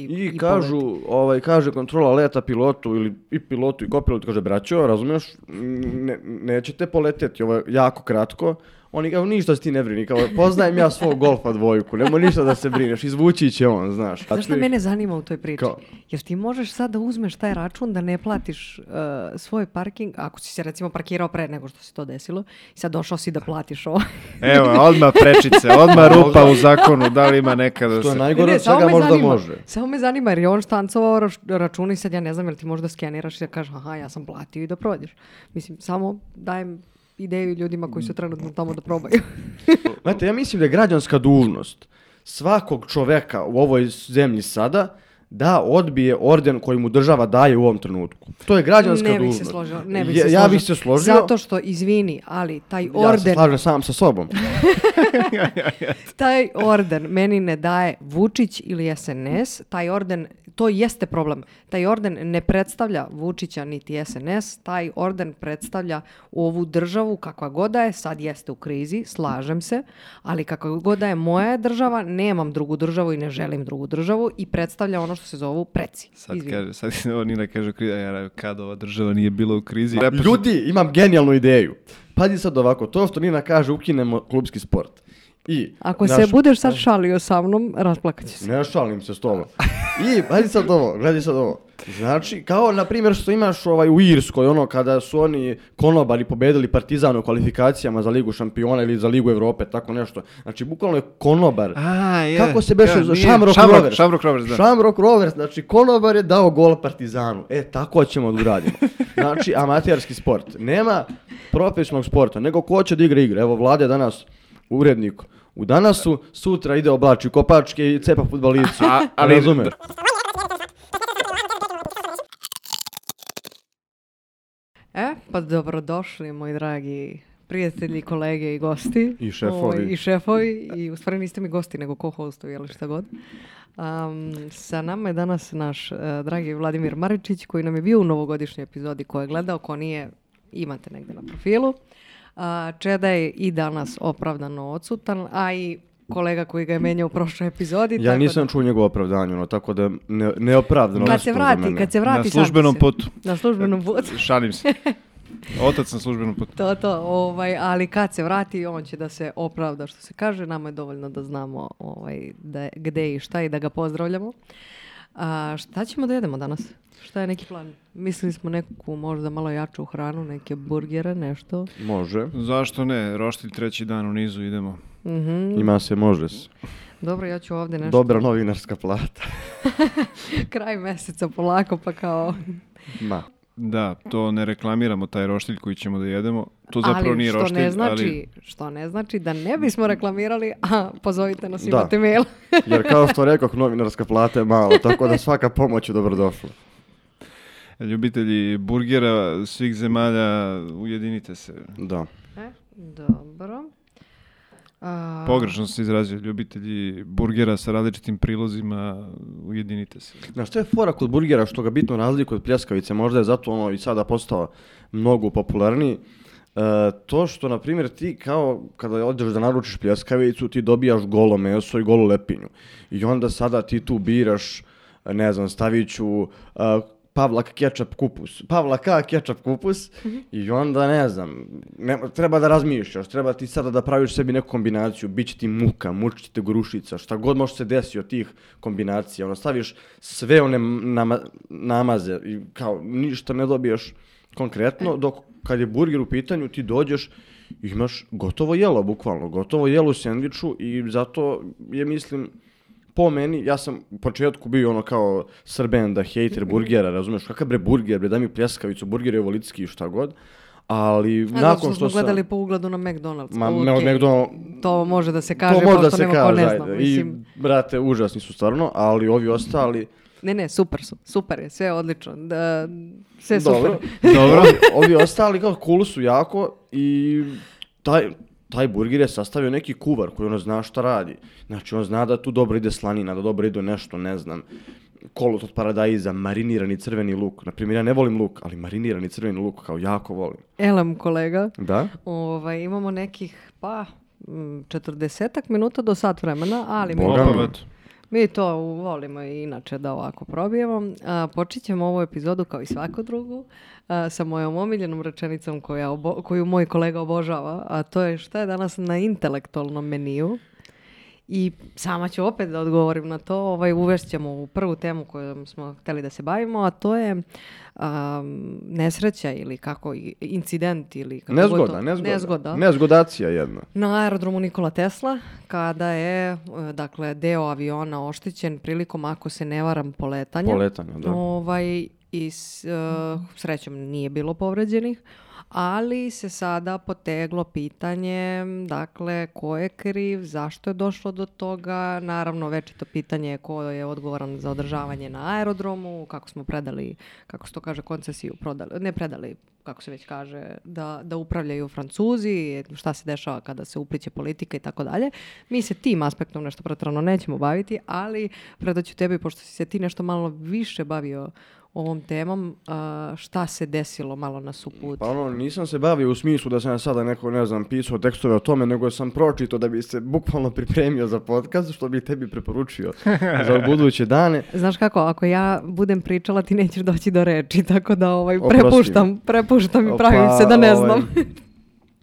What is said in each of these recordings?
I, kažu, ovaj, kaže kontrola leta pilotu ili i pilotu i kopilotu, kaže braćo, razumiješ, ne, nećete poleteti, ovo je jako kratko, oni kao ništa se ti ne brini, kao poznajem ja svog golfa dvojku, nemoj ništa da se brineš, izvući će on, znaš. Znaš šta mene zanima u toj priči? Jer ti možeš sad da uzmeš taj račun da ne platiš uh, svoj parking, ako si se recimo parkirao pre nego što se to desilo, i sad došao si da platiš ovo. Evo, odmah prečice, odmah rupa u zakonu, da li ima nekada se... To je najgore od svega možda zanima, može. Samo me zanima, jer je on štancovao račun i sad ja ne znam, jel ti možda skeniraš i da kažeš, aha, ja sam platio i da prođeš. Mislim, samo dajem ideju ljudima koji su trenutno tamo da probaju. Znate, ja mislim da je građanska dužnost svakog čoveka u ovoj zemlji sada da odbije orden koji mu država daje u ovom trenutku. To je građanska ne bih Se složio, ne bih ja, se složio. ja bih se složio. Zato što, izvini, ali taj orden... Ja se slažem sam sa sobom. taj orden meni ne daje Vučić ili SNS. Taj orden, to jeste problem. Taj orden ne predstavlja Vučića niti SNS. Taj orden predstavlja ovu državu kakva god da je. Sad jeste u krizi, slažem se. Ali kakva god da je moja država, nemam drugu državu i ne želim drugu državu i predstavlja ono što se zovu preci. Sad, kaže, sad ovo Nina kaže kad ova država nije bila u krizi. Ljudi, imam genijalnu ideju. Pazi sad ovako, to što Nina kaže ukinemo klubski sport. I, Ako naš, se budeš sad šalio sa mnom, rasplakat će se. Ne šalim se s tobom. I, pazi sad ovo, gledaj sad ovo. Znači, kao na primjer što imaš ovaj u Irskoj, ono kada su oni konobari pobedili Partizan u kvalifikacijama za Ligu šampiona ili za Ligu Evrope, tako nešto. Znači, bukvalno je konobar. A, je. Kako se beše? Ja, Shamrock, Shamrock Rovers. Shamrock Rovers, da. Shamrock Rovers, znači konobar je dao gol Partizanu. E, tako ćemo da uradimo. Znači, amaterski sport. Nema profesionalnog sporta, nego ko će da igra igre. Evo, Vlade danas urednik u danasu, sutra ide oblači kopačke i cepa futbolicu. A, ali razume. E, pa dobrodošli, moji dragi prijatelji, kolege i gosti. I šefovi. O, I šefovi. I u stvari niste mi gosti, nego ko-hostovi, ili šta god. Um, sa nama je danas naš uh, dragi Vladimir Maričić, koji nam je bio u novogodišnjoj epizodi ko je gledao, ko nije, imate negde na profilu. Čeda je i danas opravdano odsutan, a i kolega koji ga je menjao u prošloj epizodi. Ja tako nisam da... čuo njegovo opravdanje, ono, tako da ne, neopravdano. Kad se vrati, mene. kad se vrati Na službenom putu. Na službenom putu. Šalim se. Otac na službenom putu. To, to, ovaj, ali kad se vrati, on će da se opravda što se kaže. Nama je dovoljno da znamo ovaj, da, je- gde i šta i da ga pozdravljamo. A, šta ćemo da jedemo danas? Šta je neki plan? Mislili smo neku možda malo jaču hranu, neke burgere, nešto. Može. Zašto ne? Roštilj treći dan u nizu idemo. Mhm. Ima se, može se. Dobro, ja ću ovdje nešto. Dobra novinarska plata. Kraj meseca polako, pa kao... Ma. Da, to ne reklamiramo, taj roštilj koji ćemo da jedemo. To zapravo ali nije što roštilj, ne znači, ali... što ne znači da ne bismo reklamirali, a pozovite nas, Da. imate mail. Jer kao što rekoh, novinarska plata je malo, tako da svaka pomoć je dobrodošla. Ljubitelji burgera svih zemalja, ujedinite se. Da. E, dobro. A, Pogrešno se izrazio. Ljubitelji burgera sa različitim prilozima, ujedinite se. Znaš, što je fora kod burgera što ga bitno razlikuje od pljeskavice, možda je zato ono i sada postao mnogo popularniji. E, to što, na primjer, ti kao kada odeš da naručiš pljeskavicu, ti dobijaš golo meso i golu lepinju. I onda sada ti tu biraš, ne znam, stavit ću e, Pavlak kečap kupus, Pavlaka kečap kupus. I onda ne znam, ne, treba da razmišljaš, treba ti sada da praviš sebi neku kombinaciju, bit će ti muka, mučit će te grušica, šta god može se desi od tih kombinacija, ono staviš sve one nama, namaze i kao ništa ne dobiješ konkretno, dok kad je burger u pitanju ti dođeš imaš gotovo jelo, bukvalno, gotovo jelo u sendviču i zato je, mislim, po meni, ja sam u početku bio ono kao srben da hejter burgera, razumeš, kakav bre burger, bre, daj mi pljeskavicu, burger je volitski i šta god, ali a nakon što što sam... gledali po ugledu na McDonald's. Ma, pa me- okej, McDonald- To može da se kaže, to može da se nema kaže, ne ajde. zna. I, Mislim, brate, užasni su stvarno, ali ovi ostali... ne, ne, super su, super je, sve odlično. Da, sve Dobro. super. Dobro. ovi ostali kao cool su jako i taj, taj burger je sastavio neki kuvar koji ono zna šta radi. Znači on zna da tu dobro ide slanina, da dobro ide nešto, ne znam, kolot od paradajza, marinirani crveni luk. Naprimjer, ja ne volim luk, ali marinirani crveni luk kao jako volim. Elem, kolega, Da? ovaj, imamo nekih, pa, 40 minuta do sat vremena, ali mi, Boga mi. Mi to volimo i inače da ovako probijemo. A, počet ćemo ovu epizodu kao i svaku drugu a, sa mojom omiljenom rečenicom koja obo- koju moj kolega obožava, a to je šta je danas na intelektualnom meniju. I sama ću opet da odgovorim na to, ovaj, uvešćemo u prvu temu kojom smo hteli da se bavimo, a to je um, nesreća ili kako, incident ili kako god Nezgoda, to- nezgoda. nezgoda. Nezgodacija jedna. Na aerodromu Nikola Tesla, kada je e, dakle, deo aviona oštećen prilikom, ako se ne varam, poletanja. Poletanja, da. Ovaj, i s, e, srećom nije bilo povređenih, ali se sada poteglo pitanje, dakle, ko je kriv, zašto je došlo do toga, naravno večito pitanje je ko je odgovoran za održavanje na aerodromu, kako smo predali, kako se to kaže, koncesiju prodali, ne predali, kako se već kaže, da, da upravljaju Francuzi, šta se dešava kada se upliće politika i tako dalje. Mi se tim aspektom nešto pretrano nećemo baviti, ali predaću tebi, pošto si se ti nešto malo više bavio ovom temom, a, šta se desilo malo na suputu. Pa ono, nisam se bavio u smislu da sam ja sada neko, ne znam, pisao tekstove o tome, nego sam pročito da bi se bukvalno pripremio za podcast, što bi tebi preporučio za buduće dane. Znaš kako, ako ja budem pričala, ti nećeš doći do reči, tako da ovaj, prepuštam, prepuštam i pravim Pa, se da ne ovaj, znam.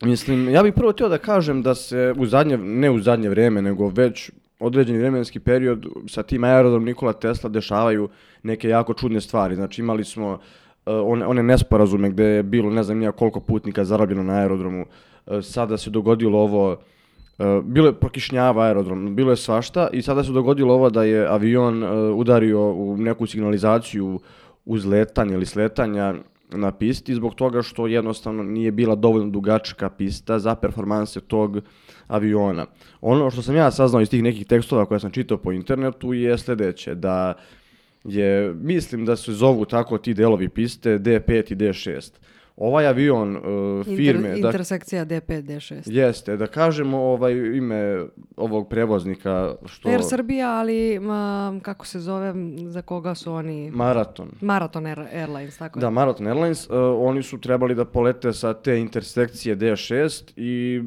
Mislim, ja bih prvo htio da kažem da se u zadnje, ne u zadnje vrijeme, nego već određeni vremenski period sa tim aerodrom Nikola Tesla dešavaju neke jako čudne stvari. Znači imali smo uh, one, one nesporazume gdje je bilo ne znam nija koliko putnika zarobljeno na aerodromu. Uh, sada se dogodilo ovo, uh, bilo je prokišnjava aerodrom, bilo je svašta i sada se dogodilo ovo da je avion uh, udario u neku signalizaciju uzletanja ili sletanja na pisti zbog toga što jednostavno nije bila dovoljno dugačka pista za performanse tog aviona. Ono što sam ja saznao iz tih nekih tekstova koje sam čitao po internetu je sljedeće, da je, mislim da se zovu tako ti delovi piste D5 i D6. Ovaj avion uh, firme... Inter, da- intersekcija D5, D6. Jeste, da kažemo ovaj ime ovog prevoznika što... Air Srbija, ali ma, kako se zove, za koga su oni... Maraton. Marathon Air- Airlines, tako Da, je. Marathon Airlines, uh, oni su trebali da polete sa te intersekcije D6 i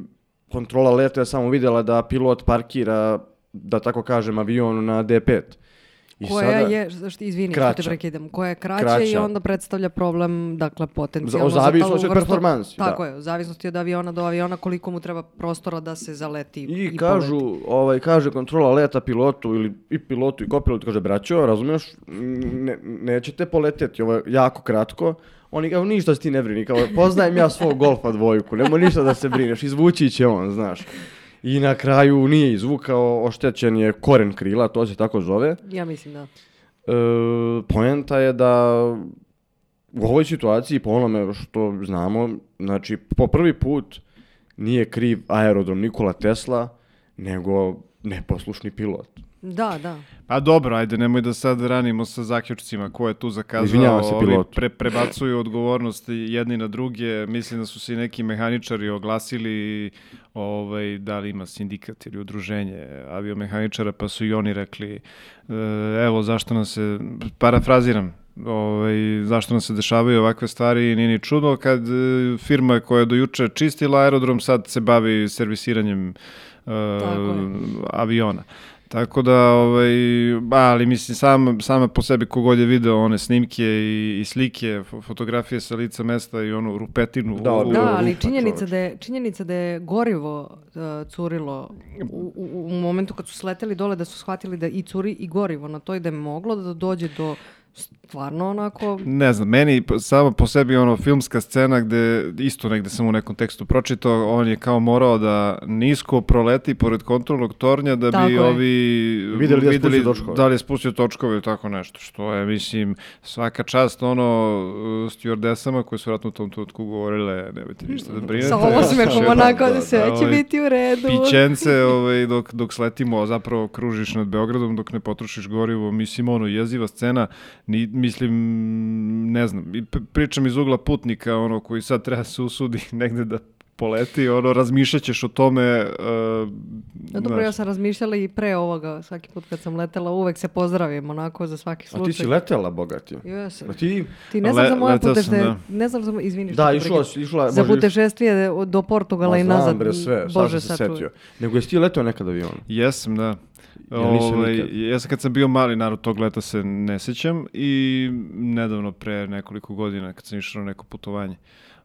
kontrola leta je samo vidjela da pilot parkira, da tako kažem, avion na D5. I koja sada- je, što, izvini što Kraća. te prekidam, koja je kraća, i Kraća. onda predstavlja problem, dakle, potencijalno Za- o zavisnosti za od performansi, da. Tako je, u zavisnosti od aviona do aviona, koliko mu treba prostora da se zaleti i, I kažu, poleti. ovaj, kaže kontrola leta pilotu ili i pilotu i kopilotu, kaže, braćo, razumiješ, ne, nećete poleteti, ovo je jako kratko. Oni kao, ništa se ti ne brini, kao, poznajem ja svog golfa dvojku, nemoj ništa da se brineš, izvući će on, znaš. I na kraju nije izvukao, oštećen je koren krila, to se tako zove. Ja mislim da. E, poenta je da u ovoj situaciji, po onome što znamo, znači po prvi put nije kriv aerodrom Nikola Tesla, nego neposlušni pilot. Da, da. Pa dobro, ajde, nemoj da sad ranimo sa zaključcima ko je tu zakazao. Izvinjavam se ovi pilotu. pre, prebacuju odgovornosti jedni na druge. Mislim da su se i neki mehaničari oglasili ovaj, da li ima sindikat ili udruženje aviomehaničara, pa su i oni rekli e, evo zašto nam se, parafraziram, ovaj, zašto nam se dešavaju ovakve stvari, nije ni čudno kad e, firma koja je do juče čistila aerodrom sad se bavi servisiranjem e, Tako je. aviona. Tako da, ovaj, ali mislim, sam, sama po sebi kogod je video one snimke i, i slike, fo- fotografije sa lica mesta i onu rupetinu. Da, u- Da, ali činjenica da, je, činjenica da je gorivo uh, curilo u, u, u momentu kad su sleteli dole da su shvatili da i curi i gorivo na to i da je moglo da dođe do stvarno onako Ne znam, meni samo po sebi ono filmska scena gde isto negde sam u nekom tekstu pročitao, on je kao morao da nisko proleti pored kontrolnog tornja da Tako bi je. ovi Vidjeli da je spustio točkove. da li je spustio točkove ili tako nešto, što je, mislim, svaka čast ono stewardesama koje su vratno u tom trenutku govorile, nemojte ništa da brinete. sa osmehom Da, onako da, da sve da, će ovaj, biti u redu. pićence ovaj, dok, dok sletimo, a zapravo kružiš nad Beogradom dok ne potrošiš gorivo. Mislim, ono, jeziva scena, ni, mislim, ne znam, pričam iz ugla putnika, ono, koji sad treba se usudi negde da poleti, ono, razmišljat ćeš o tome. Uh, Ja, dobro, znaš, ja sam razmišljala i pre ovoga, svaki put kad sam letela, uvek se pozdravim onako za svaki A slučaj. ti si letela, bogati. Jesam. A ti... Ti ne Le- znam za moje sam, putešte, da. ne znam za moje, izvini što Da, išla išla... Za putešestvije do Portugala Ma i znam, nazad, bre, sve, Bože sad sam se setio. Nego jesi ti letao nekad avionom? Jesam, da. Ja Ovaj, ja sam kad sam bio mali, narod tog leta se ne sećam i nedavno pre nekoliko godina kad sam išao na neko putovanje.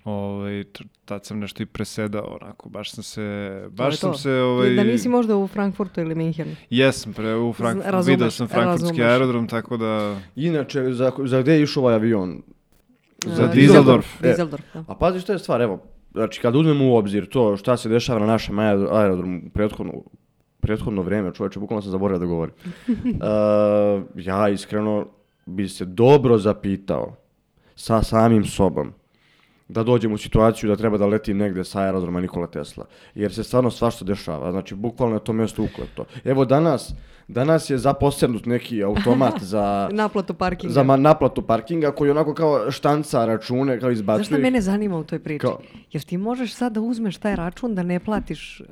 Ovaj, tad sam nešto i presedao, onako, baš sam se, baš sam to. se, ovaj, Da nisi možda u Frankfurtu ili Minhenu. jesam pre, u Frank, Zna- razumeš, video sam frankfurtski razumeš. aerodrom, tako da, Inače, za, za gde je išao ovaj avion? Za E, Düsseldorf. E. Düsseldorf, da. A pazi šta je stvar, evo, znači kad uzmemo u obzir to šta se dešava na našem aer- aerodromu prethodno, prethodno vreme, čovječe, bukvalno sam zaboravio da govorim. Uh, ja iskreno bi se dobro zapitao sa samim sobom da dođem u situaciju da treba da letim negde sa aerodroma Nikola Tesla. Jer se stvarno svašta dešava. Znači, bukvalno je to mjesto ukleto. Evo danas, danas je zaposednut neki automat za, Naplatu parkinga. za ma- naplatu parkinga koji onako kao štanca račune, kao izbacuje. Znaš ih. mene zanima u toj priči? Kao- Jer ti možeš sad da uzmeš taj račun da ne platiš uh,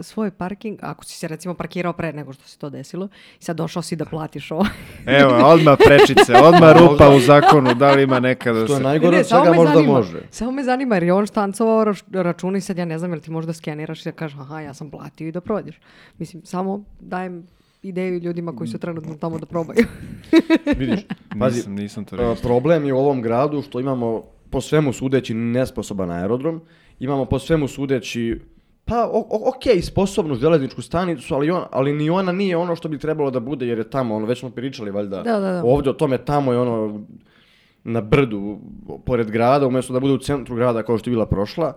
svoj parking, ako si se recimo parkirao pre nego što se to desilo, i sad došao si da platiš ovo. evo, odmah prečice, odmah rupa u zakonu, da li ima neka da To je se... najgore od svega možda zanima, može. Samo me zanima jer je on štancovao rač- račun i sad ja ne znam jel ti možda skeniraš i da kažeš aha ja sam platio i da prođeš. Mislim, samo dajem ideju ljudima koji su trenutno tamo da probaju. Vidiš, pazi, Nisam, nisam to rekao. problem je u ovom gradu što imamo po svemu sudeći nesposoban aerodrom, imamo po svemu sudeći pa o- o- ok, sposobnu železničku stanicu, ali, on, ali ni ona nije ono što bi trebalo da bude jer je tamo, ono, već smo pričali valjda Da, da, da. ovdje o tome, tamo je ono na brdu, pored grada, umjesto da bude u centru grada kao što je bila prošla.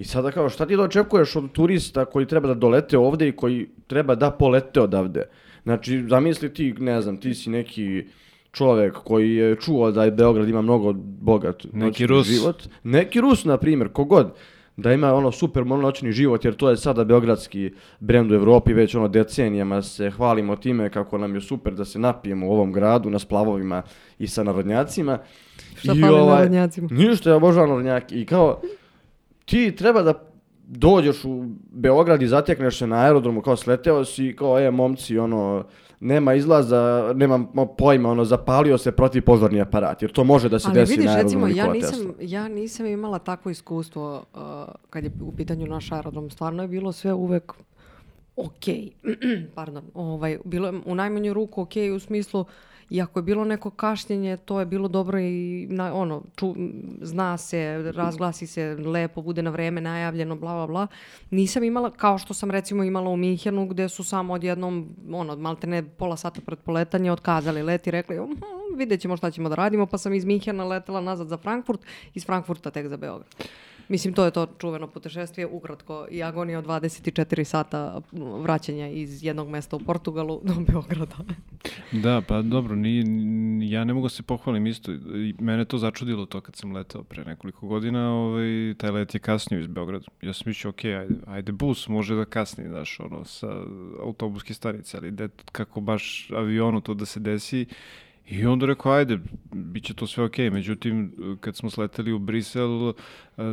I sada kao šta ti da očekuješ od turista koji treba da dolete ovdje i koji treba da polete odavde? Znači, zamisli ti, ne znam, ti si neki čovjek koji je čuo da je Beograd ima mnogo bogat Neki noćni Rus. život. Neki Rus, na primjer, kogod da ima ono super noćni život, jer to je sada beogradski brend u Evropi, već ono decenijama se hvalimo time kako nam je super da se napijemo u ovom gradu na splavovima i sa narodnjacima. Šta I fali ovaj, narodnjacima? Ništa, ja obožavam narodnjaki. I kao, ti treba da dođeš u Beograd i zatekneš se na aerodromu, kao sleteo si, kao, e, momci, ono, nema izlaza, nemam pojma, ono, zapalio se protiv požarni aparat, jer to može da se Ali desi vidiš, na recimo, aerodromu ja Nikola nisam, Tesla. ja nisam imala takvo iskustvo uh, kad je u pitanju naš aerodrom. Stvarno je bilo sve uvek ok. Pardon. Ovaj, bilo je u najmanju ruku ok u smislu i ako je bilo neko kašnjenje, to je bilo dobro i na, ono, ču, zna se, razglasi se lepo, bude na vreme najavljeno, bla, bla, bla. Nisam imala, kao što sam recimo imala u Minhenu, gde su samo odjednom, ono, maltene pola sata pred poletanje otkazali let i rekli, "Mhm, vidjet ćemo šta ćemo da radimo, pa sam iz Minhena letela nazad za Frankfurt, iz Frankfurta tek za Beograd. Mislim, to je to čuveno putešestvije, ukratko, i agonija od 24 sata vraćanja iz jednog mesta u Portugalu do Beograda. Da, pa dobro, ni, ja ne mogu da se pohvalim isto. Mene to začudilo to kad sam letao pre nekoliko godina, ovaj, taj let je kasnio iz Beograda. Ja sam mislio, ok, ajde, ajde bus može da kasni, znaš, ono, sa autobuske stanice, ali de, kako baš avionu to da se desi, I onda rekao, ajde, bit će to sve okej. Međutim, kad smo sleteli u Brisel,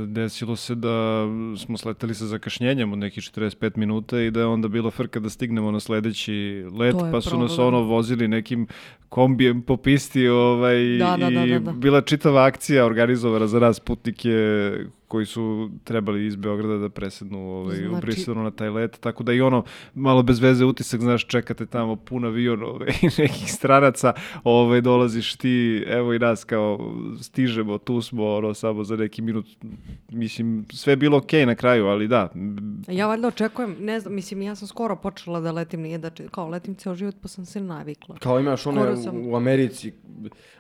desilo se da smo sleteli sa zakašnjenjem od nekih 45 minuta i da je onda bila frka da stignemo na sledeći let, pa su nas problem. ono vozili nekim kombijem po pisti ovaj, Da, da, da, i da, da. bila čitava akcija organizovana za nas putnike koji su trebali iz Beograda da presednu ovaj, u Znači- Briselu na taj let, tako da i ono malo bez veze utisak, znaš, čekate tamo pun avion ovaj, nekih stranaca, ovaj, dolaziš ti, evo i nas kao stižemo, tu smo, ono, samo za neki minut, mislim, sve je bilo okej na kraju, ali da, Ja valjda očekujem, ne znam, mislim, ja sam skoro počela da letim, nije da, kao letim ceo život, pa sam se navikla. Kao imaš one sam- u Americi,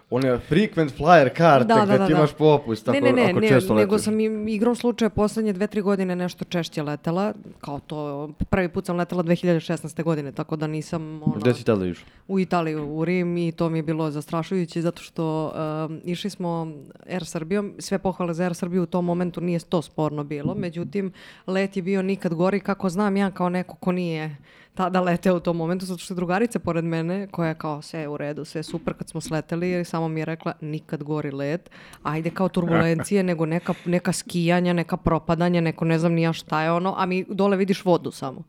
one frequent flyer karte, Da, da, da, ti da. imaš popust, ako, ne, ne, ne, ako ne, često nego letiš. sam im igrom slučaja poslednje dve, tri godine nešto češće letela, kao to, prvi put sam letela 2016. godine, tako da nisam, ono, Gde si tada išao? u Italiju, u Rim i to mi je bilo zastrašujuće zato što um, išli smo Air Srbijom, sve pohvale za Air Srbiju u tom momentu nije to sporno bilo, međutim let je bio nikad gori kako znam ja kao neko ko nije tada leteo u tom momentu, zato što je drugarica pored mene, koja je kao sve u redu, sve super kad smo sleteli, samo mi je rekla nikad gori let, ajde kao turbulencije, nego neka, neka skijanja, neka propadanja, neko ne znam ni ja šta je ono, a mi dole vidiš vodu samo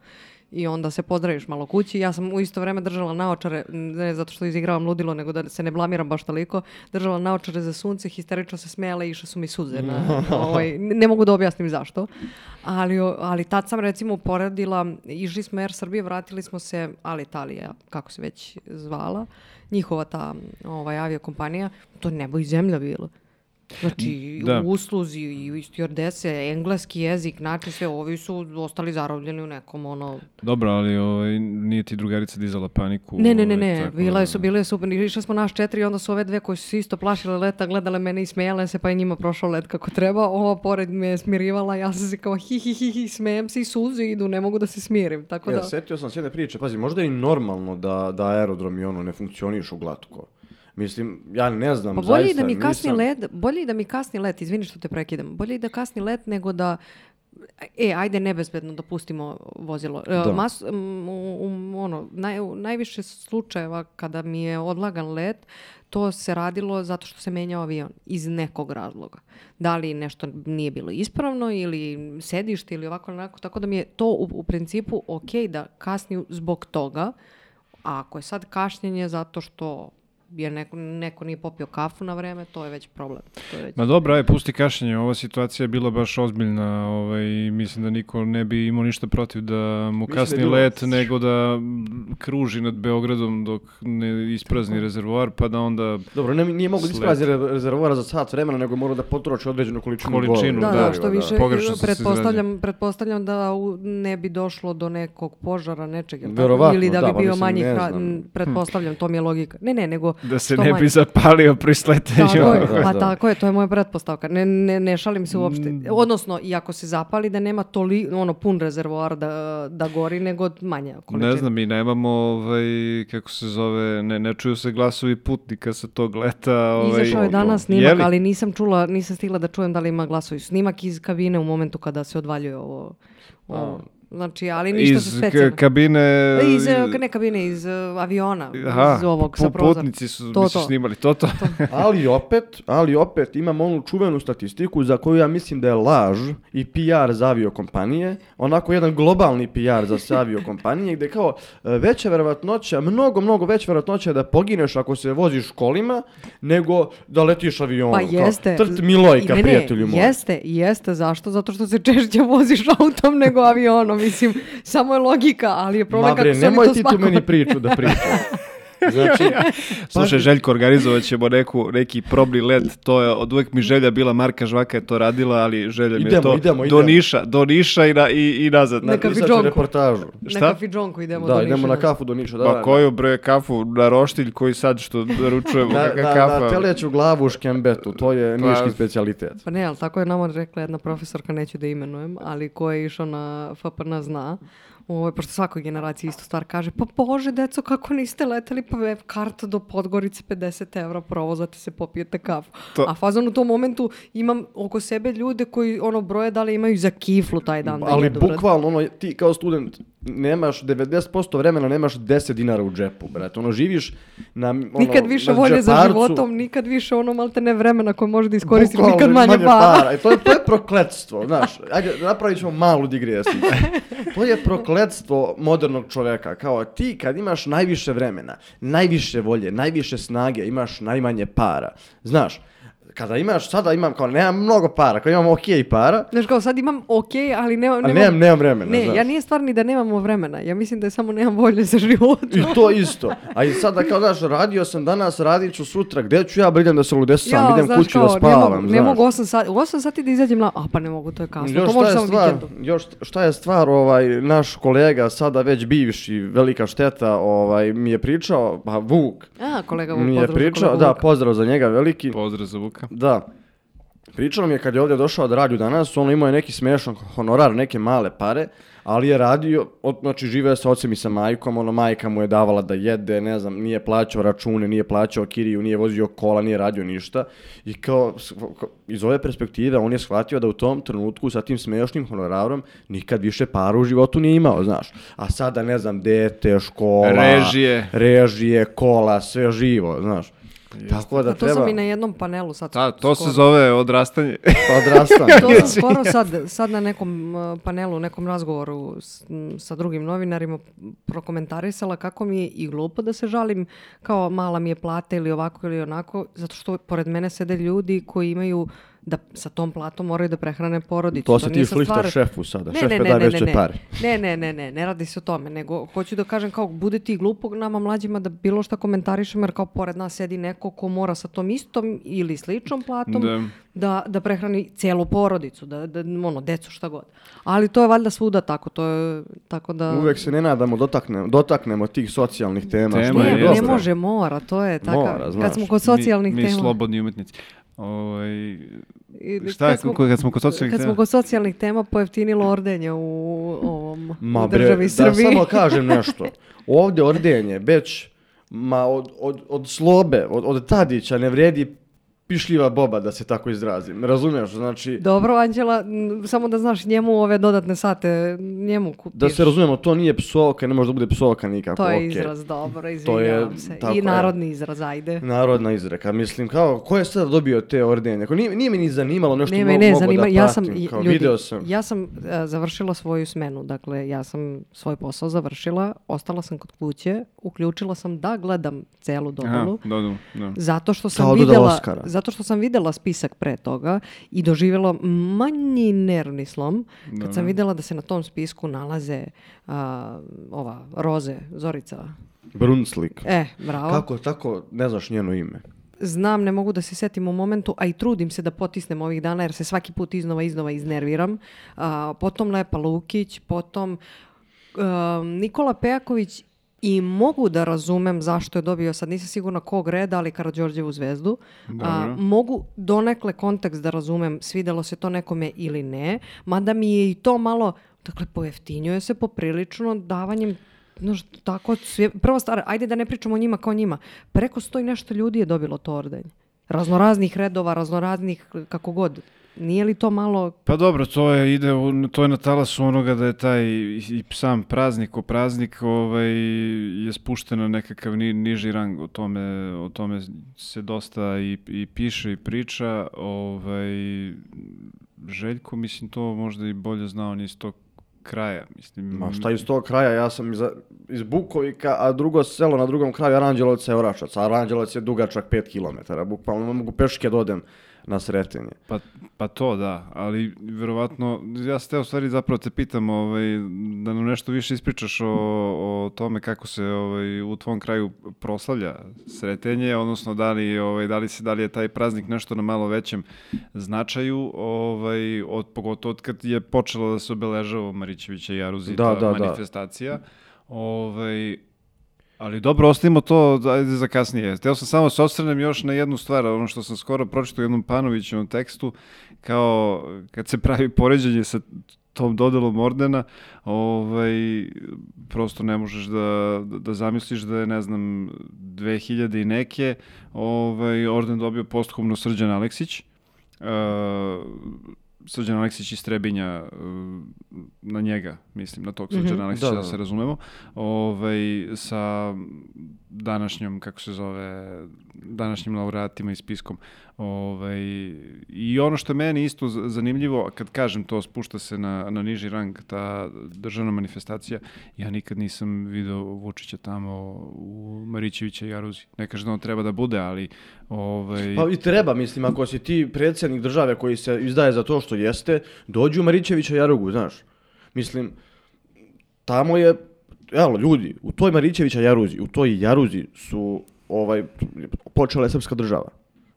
i onda se pozdraviš malo kući. Ja sam u isto vreme držala naočare, ne zato što izigravam ludilo, nego da se ne blamiram baš toliko, držala naočare za sunce, histerično se smijala i išle su mi suze. Na, ovaj, ne mogu da objasnim zašto. Ali, ali tad sam recimo uporedila, išli smo Air Srbije, vratili smo se Alitalia, kako se već zvala, njihova ta ovaj, aviokompanija, to nebo i zemlja bilo. Znači, Da. u usluzi i stjordese, engleski jezik, način sve, ovi su ostali zarobljeni u nekom ono... Dobro, ali ovaj, nije ti drugarica dizala paniku. Ne, ne, ne, ovaj, ne, tako bile da- su, bile su, išli smo naš četiri i onda su ove dve koje su isto plašile leta, gledale mene i smijale se, pa je njima prošao let kako treba, ova pored me je smirivala, ja sam se kao hi, hi, hi, hi, smijem se i suze idu, ne mogu da se smirim, tako Ja, da... setio sam se jedne priče, pazi, možda je i normalno da, da aerodromi ono ne funkcionišu glatko. Mislim, ja ne znam, Pa bolje i zaista da mi kasni nisam- let, bolje da mi kasni let, izvini što te prekidam, bolje da kasni let nego da E, ajde nebezbedno da pustimo vozilo. E, Da. mas- m, u- u- ono, naj, u najviše slučajeva kada mi je odlagan let, to se radilo zato što se menjao avion iz nekog razloga. Da li nešto nije bilo ispravno ili sedište ili ovako onako, tako da mi je to u, u principu ok da kasni zbog toga, a ako je sad kašnjenje zato što jer neko, neko nije popio kafu na vreme, to je već problem. To je već... Ma dobro, aj, pusti kašenje, ova situacija je bila baš ozbiljna ovaj, i mislim da niko ne bi imao ništa protiv da mu Mislim da kasni bilo- let, nego da kruži nad Beogradom dok ne isprazni rezervoar, pa da onda Dobro, ne, nije mogu da Sled. isprazi re- rezervoara za sat vremena, nego mora da potroši određenu količinu, Količinu, Da, da, da, što više, Pogrešno sam se pretpostavljam, pretpostavljam da u- ne bi došlo do nekog požara, nečeg, jel tako? Verovatno, ili da da, bi pa bio manji hra- pretpostavljam, to mi je logika. Ne, ne, nego... da se ne manje. bi zapalio pri sletenju. Tako je, pa tako je, to je moja pretpostavka. Ne, ne, ne šalim se uopšte. Mm. Odnosno, i ako se zapali, da nema toli, ono, pun rezervoar da, da gori, nego manje količina. Ne znam, mi nemamo, ovaj, kako se zove, ne, ne čuju se glasovi putnika sa tog leta. Ovaj, Izašao je danas snimak, li? ali nisam čula, nisam stigla da čujem da li ima glasovi. Snimak iz kabine u momentu kada se odvaljuje ovo. ovo. Znači, ali ništa iz ka- specijalno. kabine... Iz, e, ne kabine, iz e, aviona, Aha, iz ovog sa prozora. putnici su To, mi su to. snimali to, to. Ali opet, ali opet imamo onu čuvenu statistiku za koju ja mislim da je laž i PR za aviokompanije, onako jedan globalni PR za sve aviokompanije gdje kao e, veća verovatnoća, mnogo, mnogo veća verovatnoća da pogineš ako se voziš kolima nego da letiš avionom. Pa Kao, jeste. trt Milojka, I ne, ne, prijatelju moj. Jeste, jeste. Zašto? Zato što se češće voziš autom nego avionom. Mislim, samo je logika, ali je problem Ma bre, kako su oni nemoj to ti tu spakovali. meni priču da pričaš. Znači, Slušaj, Željko, organizovat ćemo neku, neki probni let, to je, od uvek mi želja bila, Marka Žvaka je to radila, ali želja mi je Idemo, to idemo, do idemo. Niša, do Niša i, na, i, i nazad. Neka napisat ću fidžonku. reportažu. Na Šta? kafidžonku idemo Da, do idemo Niša. na kafu do Niša. Da, Pa da. koju bre kafu na roštilj koji sad što naručujemo, Na, kakva na, kafa. na teleću glavu u škembetu, to je Pa- niški specijalitet. Pa ne, ali tako je nama rekla jedna profesorka, neću da imenujem, ali ko je išao na FPN zna, Ovo, pošto svakoj generaciji istu stvar kaže, pa bože, deco, kako niste leteli, pa je karta do Podgorice 50 evra, provozate se, popijete kafu. To- A fazon u tom momentu imam oko sebe ljude koji ono broje da li imaju za kiflu taj dan. da Ali brate. bukvalno, ono, ti kao student nemaš 90% vremena nemaš 10 dinara u džepu, brate. Ono, živiš na ono, Nikad više na volje za životom, nikad više ono malte ne vremena koje možeš da iskoristiš, bukvalno nikad manje, para. I to je, to je prokletstvo, znaš. Ajde, napravit ćemo malu digresiju. To je prokletstvo modernog čoveka. Kao ti kad imaš najviše vremena, najviše volje, najviše snage, imaš najmanje para. Znaš, kada imaš, sada imam kao, nemam mnogo para, kada imam okej para, Znaš kao sad imam ok, ali nemam... a nemam, nemam vremena, Ne, znaš. ja nije stvar ni da nemamo vremena. Ja mislim da je samo nemam volje za život. I to isto. A i sada kao daš, radio sam danas, radit ću sutra, gde ću ja bridem da se ludesam, idem znaš kući kao, da spavam, ne mogu, znaš. ne mogu 8 sati, u 8 sati da izađem na... A pa ne mogu, to je kasno. Još to može samo stvar, vikendom. još šta je stvar, ovaj, naš kolega, sada već bivši, velika šteta, ovaj, mi je pričao, pa Vuk, A, kolega Vuk, mi je pričao, da, pozdrav za njega veliki, Pozdrav za Vuka. Da, Pričao mi je kad je ovdje došao da radi danas, on imao je neki smešan honorar, neke male pare, ali je radio, od, znači živeo sa ocem i sa majkom, ono majka mu je davala da jede, ne znam, nije plaćao račune, nije plaćao kiriju, nije vozio kola, nije radio ništa. I kao, iz ove perspektive on je shvatio da u tom trenutku sa tim smešnim honorarom nikad više para u životu nije imao, znaš. A sada, ne znam, dete, škola, Režije. režije, kola, sve živo, znaš. Tako da A to treba sam i na jednom panelu sad. Da, to se skoro. zove odrastanje. odrastanje. To sam skoro sad, sad na nekom uh, panelu, nekom razgovoru s, sa drugim novinarima prokomentarisala kako mi je i glupo da se žalim kao mala mi je plata ili ovako ili onako, zato što pored mene sede ljudi koji imaju da sa tom platom moraju da prehrane porodicu. To se ti šlihtaš stvar- šefu sada. Ne, Šef ne, ne, daje ne, veće ne, pare. ne, ne, ne, ne, ne radi se o tome, nego hoću da kažem kao bude ti glupo nama mlađima da bilo šta komentarišemo jer kao pored nas sedi neko ko mora sa tom istom ili sličnom platom Da. da, da prehrani cijelu porodicu, da, da ono, decu šta god. Ali to je valjda svuda tako, to je tako da... Uvek se ne nadamo dotaknemo, dotaknemo tih socijalnih tema. Tema što Ne, je ne dobro. može, mora, to je tako. Mora, znaš. kad smo kod socijalnih mi, mi tema. slobodni umetnici. Ovaj, Ili šta je, kad smo- kad smo kod socijalnih Kad tema? smo kod socijalnih tema pojeftinilo ordenje u ovom Ma u bre, državi da Srbiji. samo kažem nešto. Ovdje ordenje, već ma od, od, od slobe, od, od Tadića ne vredi pišljiva boba, da se tako izrazim. Razumiješ? Znači, Dobro, Anđela, samo da znaš njemu ove dodatne sate, njemu kupiš. da se razumijemo, to nije psovka, ne može da bude psovka nikako. To je okej. izraz, dobro, To je, izvinjavam se. tako I je. narodni izraz, ajde. Narodna izreka. Mislim, kao, ko je sada dobio te ordenje? Ako nije, nije mi ni zanimalo nešto Ne, mo- me ne, mogu zanima, da ja sam, pratim, kao, ljudi, video sam. ja sam e, završila svoju smenu, dakle, ja sam svoj posao završila, ostala sam kod kuće, uključila sam da gledam celu Aha, dodelu, da, da, da. zato što sam Kao videla, Oscara. Zato što sam videla spisak pre toga i doživjela manji nervni slom kad Da. sam videla da se na tom spisku nalaze a, ova Roze, Zorica. Brunslik. E, bravo. Kako, tako, ne znaš njeno ime. Znam, ne mogu da se setim u momentu, a i trudim se da potisnem ovih dana jer se svaki put iznova iznova iznerviram. A, potom Lepa Lukić, potom um, Nikola Pejaković i mogu da razumem zašto je dobio, sad nisam sigurna kog reda, ali Karadžorđevu zvezdu. A, mogu donekle kontekst da razumem, svidelo se to nekome ili ne, mada mi je i to malo, dakle, pojeftinjuje se poprilično davanjem Znaš, tako, sve, prva stvar, ajde da ne pričamo o njima kao njima. Preko sto i nešto ljudi je dobilo to ordenje. Raznoraznih redova, raznoraznih, kako god. Nije li to malo... Pa dobro, to je, ide, u- to je na talasu onoga da je taj i, sam praznik o praznik ovaj, je spušten na nekakav ni, niži rang, o tome, o tome se dosta i, i piše i priča. Ovaj, Željko, mislim, to možda i bolje znao on iz tog kraja. Mislim, Ma šta iz tog kraja, ja sam iz, iz Bukovika, a drugo selo na drugom kraju Aranđelovac je Oračac, a Aranđelovac je dugačak 5 km, bukvalno ne mogu peške da odem na sretenje. Pa, pa to da, ali verovatno, ja se te u stvari zapravo te pitam ovaj, da nam nešto više ispričaš o, o tome kako se ovaj, u tvom kraju proslavlja sretenje, odnosno da li, ovaj, da li, se, da li je taj praznik nešto na malo većem značaju, ovaj, od, pogotovo od kad je počelo da se obeležava Marićevića i Jaruzi Da, ta da, da. manifestacija. Ovaj, ali dobro, ostavimo to ajde za kasnije. Htio sam samo se osvrnem još na jednu stvar, ono što sam skoro pročitao u jednom Panovićevom tekstu, kao kad se pravi poređenje sa tom dodelom ordena, ovaj, prosto ne možeš da, da zamisliš da je, ne znam, 2000 i neke, ovaj, orden dobio posthumno Srđan Aleksić, Uh, Srđan Aleksić iz Trebinja uh, na njega, mislim, na tog Srđana Aleksića, Da, da, da. se razumemo, ovaj, sa današnjom, kako se zove, današnjim laureatima i spiskom. Ovaj, I ono što je meni isto zanimljivo, kad kažem to, spušta se na, na niži rang, ta državna manifestacija, ja nikad nisam video Vučića tamo u Marićevića i Jaruzi. Ne kažem da on treba da bude, ali ovaj, Pa i treba, mislim, ako si ti predsjednik države koji se izdaje za to što jeste, dođu Marićevića Jarugu, znaš. Mislim, tamo je, evo, ljudi, u toj Marićevića Jaruzi, u toj Jaruzi su, ovaj, počela je srpska država.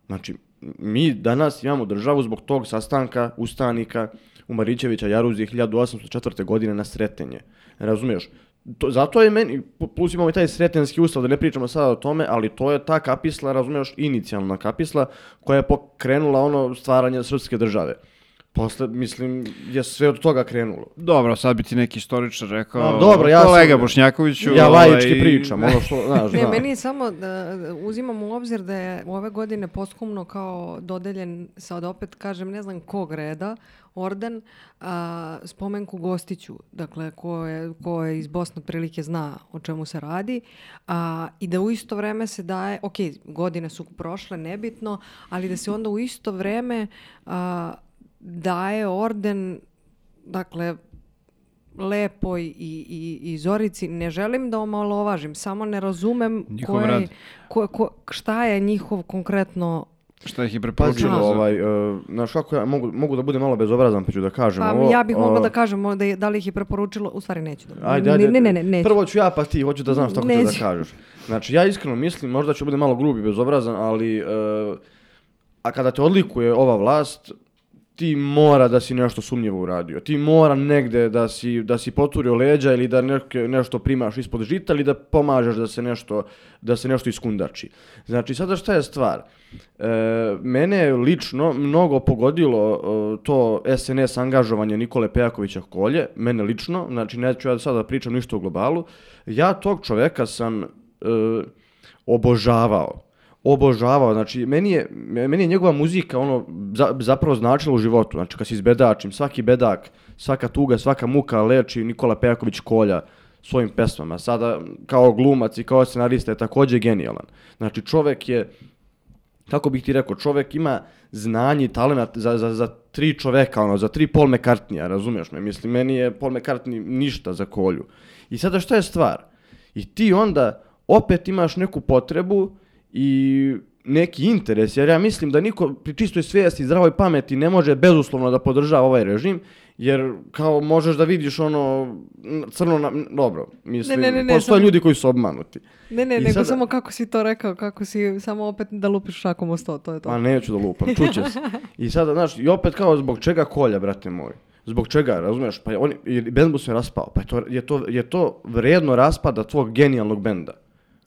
Znači, mi danas imamo državu zbog tog sastanka ustanika u Marićevića Jaruzi 1804. godine na Sretenje. Razumiješ? to, zato je meni, plus imamo i taj sretenski ustav, da ne pričamo sada o tome, ali to je ta kapisla, razumiješ, inicijalna kapisla koja je pokrenula ono stvaranje srpske države. Posle, mislim, je sve od toga krenulo. Dobro, sad bi ti neki istoričar rekao, A, dobro, ja kolega sam- Bošnjakoviću. Ja ovaj, laički pričam, ono što, znaš, Ne, da. meni je samo da uzimam u obzir da je ove godine posthumno kao dodeljen, sad opet kažem, ne znam kog reda, orden, a, spomenku Gostiću, dakle, ko je, ko je iz Bosne otprilike zna o čemu se radi, a, i da u isto vreme se daje, ok, godine su prošle, nebitno, ali da se onda u isto vreme a, daje orden, dakle, Lepoj i, i, i Zorici, ne želim da omalovažim, samo ne razumem koje- rad. ko- ko- šta je njihov konkretno Šta ih je preporučilo? za- ovaj, uh, znaš kako ja mogu, mogu da budem malo bezobrazan, pa ću da kažem Pa ovo. ja bih mogla uh, da kažem da, je, da li ih je preporučilo, u stvari neću da. Ajde, ajde. Ne, ne, ne, neću. Prvo ću ja, pa ti, hoću da znam šta hoćeš da kažeš. Znači, ja iskreno mislim, možda ću budem malo grub i bezobrazan, ali e, a kada te odlikuje ova vlast, ti mora da si nešto sumnjivo uradio. Ti mora negde da si, da si poturio leđa ili da neke, nešto primaš ispod žita ili da pomažeš da se nešto, da se nešto iskundači. Znači, sada šta je stvar? E, mene je lično mnogo pogodilo e, to SNS angažovanje Nikole Pejakovića Kolje, mene lično, znači neću ja sada da pričam ništa u globalu, ja tog čoveka sam e, obožavao. Obožavao, znači meni je, meni je njegova muzika ono za- zapravo značila u životu, znači kad se izbedačim, svaki bedak, svaka tuga, svaka muka leči Nikola Pejaković Kolja svojim pesmama. Sada kao glumac i kao scenarista je također genijalan. Znači čovek je kako bih ti rekao, čovek ima znanje i talent za, za, za tri čoveka, ono, za tri Paul McCartneya, razumiješ me? Mislim, meni je Paul McCartney ništa za kolju. I sada šta je stvar? I ti onda opet imaš neku potrebu i neki interes, jer ja mislim da niko pri čistoj svijesti i zdravoj pameti ne može bezuslovno da podržava ovaj režim, jer kao možeš da vidiš ono crno na... Dobro, mislim, Ne, ne, ne, ne, postoje samo- ljudi koji su obmanuti. Ne, ne, I nego sada- samo kako si to rekao, kako si samo opet da lupiš šakom o sto, to je to. Pa neću da lupam, čuće se. I sada, znaš, i opet kao zbog čega kolja, brate moj? Zbog čega, razumiješ? Pa je on, i bend mu se raspao. Pa je to, je, to, je to vredno raspada tvog genijalnog benda?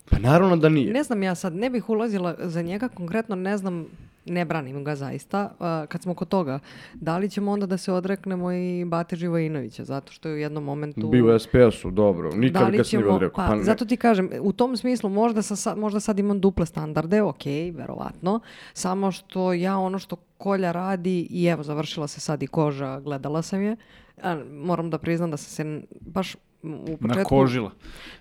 Pa naravno da nije. Ne znam ja sad, ne bih ulazila za njega konkretno, ne znam, ne branim ga zaista. Uh, kad smo kod toga, da li ćemo onda da se odreknemo i Bate Živojinovića, zato što je u jednom momentu... Bio SPS-u, dobro. Nikad Da li ga se nije odrekao. pa, ne. zato ti kažem, u tom smislu možda, sa, sa- možda sad imam duple standarde, ok, verovatno, samo što ja ono što Kolja radi, i evo završila se sad i koža, gledala sam je, moram da priznam da sam se baš u početku... Nakožila.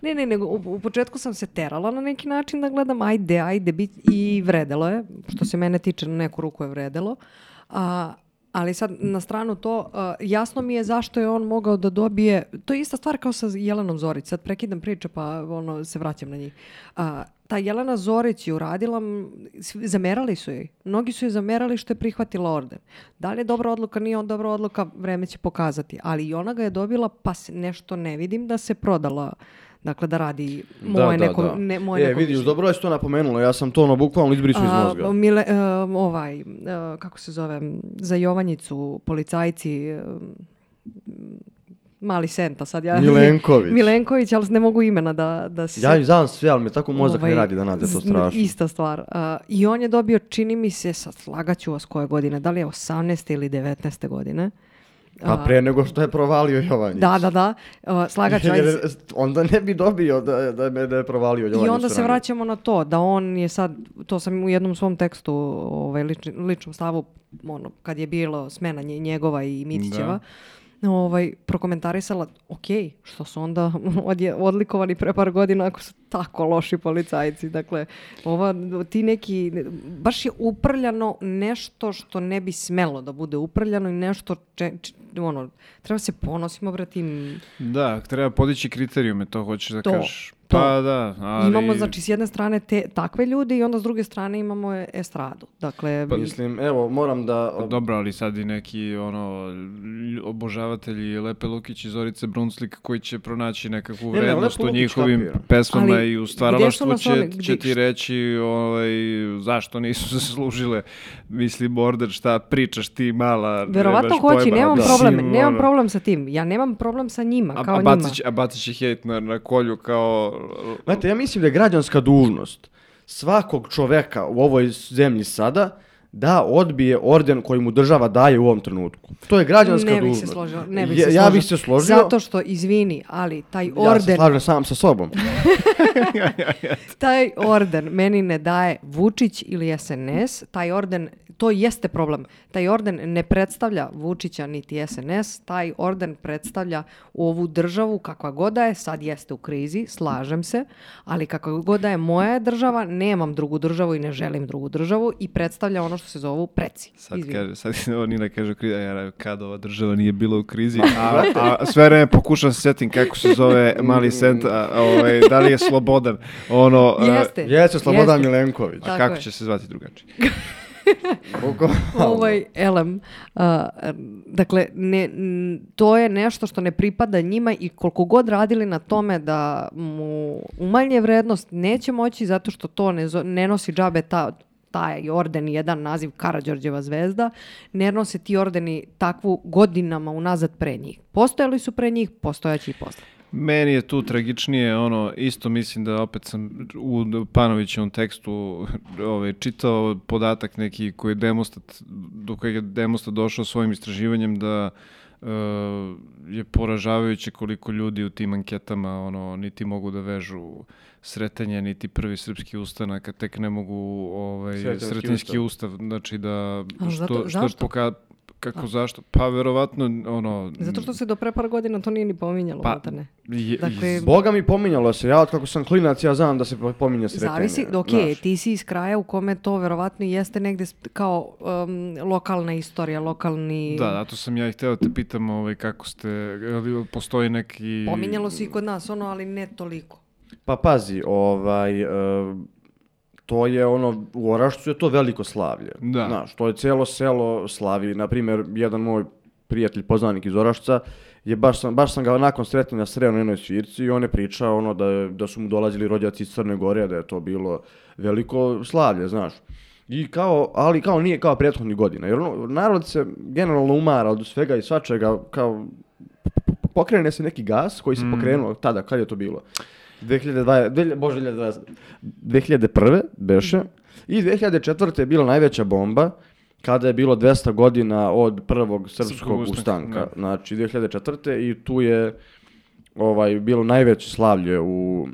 Ne, ne, nego u, u početku sam se terala na neki način da gledam, ajde, ajde, bit, i vredelo je, što se mene tiče, na neku ruku je vredelo. A, ali sad, na stranu to, a, jasno mi je zašto je on mogao da dobije, to je ista stvar kao sa Jelenom Zorić, sad prekidam priče pa ono, se vraćam na njih. A, ta Jelena Zorić je uradila, zamerali su joj. Mnogi su joj zamerali što je prihvatila orden. Da li je dobra odluka, nije on dobra odluka, vreme će pokazati. Ali i ona ga je dobila, pa nešto ne vidim da se prodala. Dakle, da radi moje neko, Ne, moje e, neko vidiš, mišljenje. dobro je što napomenula, ja sam to ono bukvalno izbrisao iz mozga. Mile, e, ovaj, e, kako se zove, za Jovanjicu, policajci, e, mali Senta sad ja. Milenković. Milenković, ali ne mogu imena da, da se... Ja znam sve, ali mi tako mozak ne Ovaj, radi da nađe to strašno. Ista stvar. A, I on je dobio, čini mi se, sad slagaću vas koje godine, da li je 18. ili 19. godine. Pa pre nego što je provalio Jovanjić. Da, da, da. Slagaću, ajde, Jer onda ne bi dobio da, da, me, da je provalio Jovanjić. I onda se vraćamo na to, da on je sad, to sam u jednom svom tekstu, ovaj, lič- ličnom stavu, ono, kad je bilo smena nje- njegova i Mitićeva, ovaj, prokomentarisala, ok, što su onda odje, odlikovani pre par godina ako su tako loši policajci. Dakle, ova, ti neki, baš je uprljano nešto što ne bi smelo da bude uprljano i nešto, če, ono, treba se ponosimo, bratim, Da, treba podići kriterijume, to hoćeš da To, kažeš. To. to. Pa da, ali... Imamo, znači, s jedne strane te, takve ljude i onda s druge strane imamo estradu. Dakle, Pa mislim, evo, moram da... Pa Dobro, ali sad i neki ono lj- obožavatelji Lepe Lukić i Zorice Brunslik koji će pronaći nekakvu Ne, ne, vrednost Lepo u njihovim kapiram. pesmama Ali i u stvaralaštvu će, one- će gdje- ti reći ovaj, zašto nisu zaslužile. Mislim, Border, šta pričaš ti mala? verovatno hoće, pojma. nemam Da. problem, nemam problem sa tim. Ja nemam problem sa njima, A, kao a, njima. bacit će, a bacit će hejt na, na kolju kao... Znate, ja mislim da je građanska dužnost svakog čoveka u ovoj zemlji sada da odbije orden koji mu država daje u ovom trenutku. To je građanska ne bih dužnost. se složila, ne bih se ja bih se složio. Zato što, izvini, ali taj Ja se orden, slažem sam sa sobom. taj orden meni ne daje Vučić ili SNS, taj orden, to jeste problem. Taj orden ne predstavlja Vučića niti SNS, taj orden predstavlja ovu državu kakva god da je, sad jeste u krizi, slažem se, ali kakva god da je moja država, nemam drugu državu i ne želim drugu državu i predstavlja ono što se zovu preci. Sad, Izvini. kaže, sad ovo Nina kaže u krizi, a ja kad ova država nije bila u krizi, a, a sve vreme pokušam se setim kako se zove mali sent, a, ovaj, da li je slobodan, ono, a, Jeste. Jeste Slobodan jeste. Milenković. a Tako kako je. će se zvati drugačije? Ovaj elem. a, dakle, ne, to je nešto što ne pripada njima i koliko god radili na tome da mu umanje vrednost, neće moći zato što to ne, ne nosi džabe ta, taj orden, jedan naziv Karađorđeva zvezda, ne nose ti ordeni takvu godinama unazad pre njih. Postojali su pre njih, postojaće i posle. Meni je tu tragičnije, ono, isto mislim da opet sam u Panovićevom tekstu ovaj, čitao podatak neki koji je demostat, do kojeg je demostat došao svojim istraživanjem da e, je poražavajuće koliko ljudi u tim anketama ono, niti mogu da vežu sretanje, niti prvi srpski ustanak, a tek ne mogu ovaj, Sretenjski ustav. Znači da, što, zato- što zašto? poka- kako, zašto? Pa verovatno, ono... Zato što se do pre par godina to nije ni pominjalo. Pa, maltene. je- Dakle, Boga mi pominjalo se, ja od kako sam klinac, ja znam da se pominje sretenje. Zavisi, ok, znaš. ti si iz kraja u kome to verovatno jeste negde kao um, lokalna istorija, lokalni... Da, zato sam ja i hteo te pitam ovaj, kako ste, je li postoji neki... Pominjalo se i kod nas ono, ali ne toliko. Pa pazi, ovaj, e, to je ono, u Orašcu je to veliko slavlje. Da. Znaš, to je cijelo selo slavi. Naprimjer, jedan moj prijatelj, poznanik iz Orašca, je baš sam, baš sam ga nakon sretanja sreo na jednoj svirci i on je pričao ono da, je- da su mu dolazili rođaci iz Crne Gore, da je to bilo veliko slavlje, znaš. I kao, ali kao nije kao prethodnih godina, jer ono, narod se generalno umara od svega i svačega, kao pokrene se neki gas koji se pokrenuo tada, kad je to bilo? 2020, dvelje- bože, 2020, 2001. beše i 2004. je bila najveća bomba kada je bilo 200 godina od prvog srpskog ustanka, ustanka. da. Znači 2004. i tu je ovaj bilo najveće slavlje u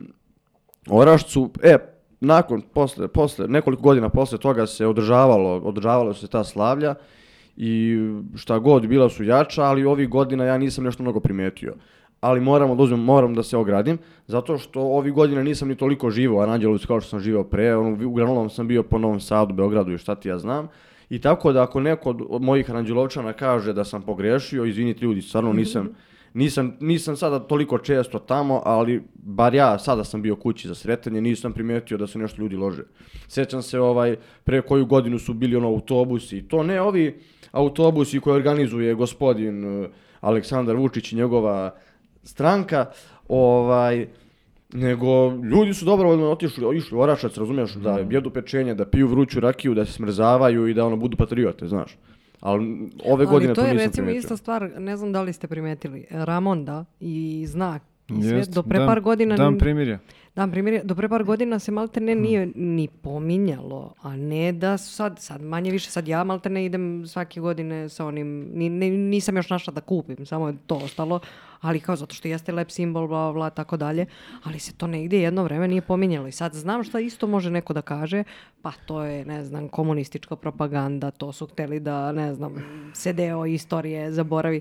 Orašcu. E, nakon, posle, posle, nekoliko godina posle toga se održavalo, održavalo se ta slavlja i šta god bila su jača, ali ovih godina ja nisam nešto mnogo primetio. Ali moram, da uzmem, moram da se ogradim, zato što ovih godina nisam ni toliko živo u Aranđelovcu kao što sam živeo pre, ono, uglavnom sam bio po Novom Sadu, Beogradu i šta ti ja znam. I tako da ako neko od mojih Aranđelovčana kaže da sam pogrešio, izvinite ljudi, stvarno nisam, nisam, nisam sada toliko često tamo, ali bar ja sada sam bio kući za sretanje, nisam primetio da se nešto ljudi lože. Sjećam se ovaj, pre koju godinu su bili ono autobusi, to ne ovi autobusi koje organizuje gospodin eh, Aleksandar Vučić i njegova stranka, ovaj, nego ljudi su dobrovoljno otišli, išli u Orašac, razumiješ, da jedu pečenje, da piju vruću rakiju, da se smrzavaju i da ono budu patriote, znaš. Ali ove godine ali to to, je nisam recimo primetio. ista stvar, ne znam da li ste primetili, Ramonda i Znak Jest, do pre dan- par godina... Dan primirja. Dan primjer, do pre par godina se malte Hm. ne nije ni pominjalo, a ne da sad, sad manje više, sad ja malte ne idem svake godine sa onim, ni, ne- nisam još našla da kupim, samo je to ostalo, ali kao zato što jeste lep simbol, bla, bla, tako dalje, ali se to negdje jedno vreme nije pominjalo i sad znam šta isto može neko da kaže, pa to je, ne znam, komunistička propaganda, to su hteli da, ne znam, se deo istorije zaboravi.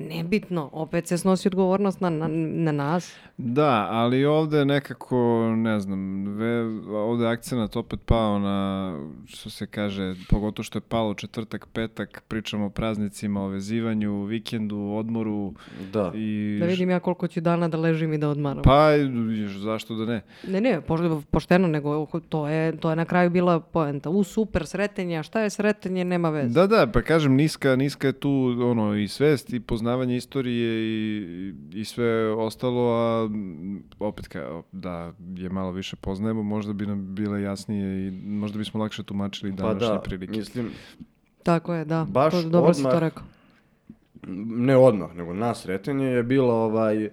Nebitno, opet se snosi odgovornost na, na, na nas. Da, ali ovde nekako, ne znam, ve, ovde je akcenat opet pao na, što se kaže, pogotovo što je palo četvrtak, petak, pričamo o praznicima, o vezivanju, vikendu, odmoru Da. i... Da vidim ja koliko ću dana da ležim i da odmaram. Pa, zašto da ne? Ne, ne, poš- pošteno, nego to je, to je na kraju bila poenta. U, super, sretenje, a šta je sretenje, nema veze. Da, da, pa kažem, niska, niska je tu ono, i svest i poznavanje istorije i, i sve ostalo, a opet ka, da je malo više poznajemo, možda bi nam bile jasnije i možda bismo lakše tumačili Pa današnje da, prilike. mislim, Tako je, da. Baš to, dobro si to odmah. rekao. ne odmah, nego na sretenje je bilo ovaj...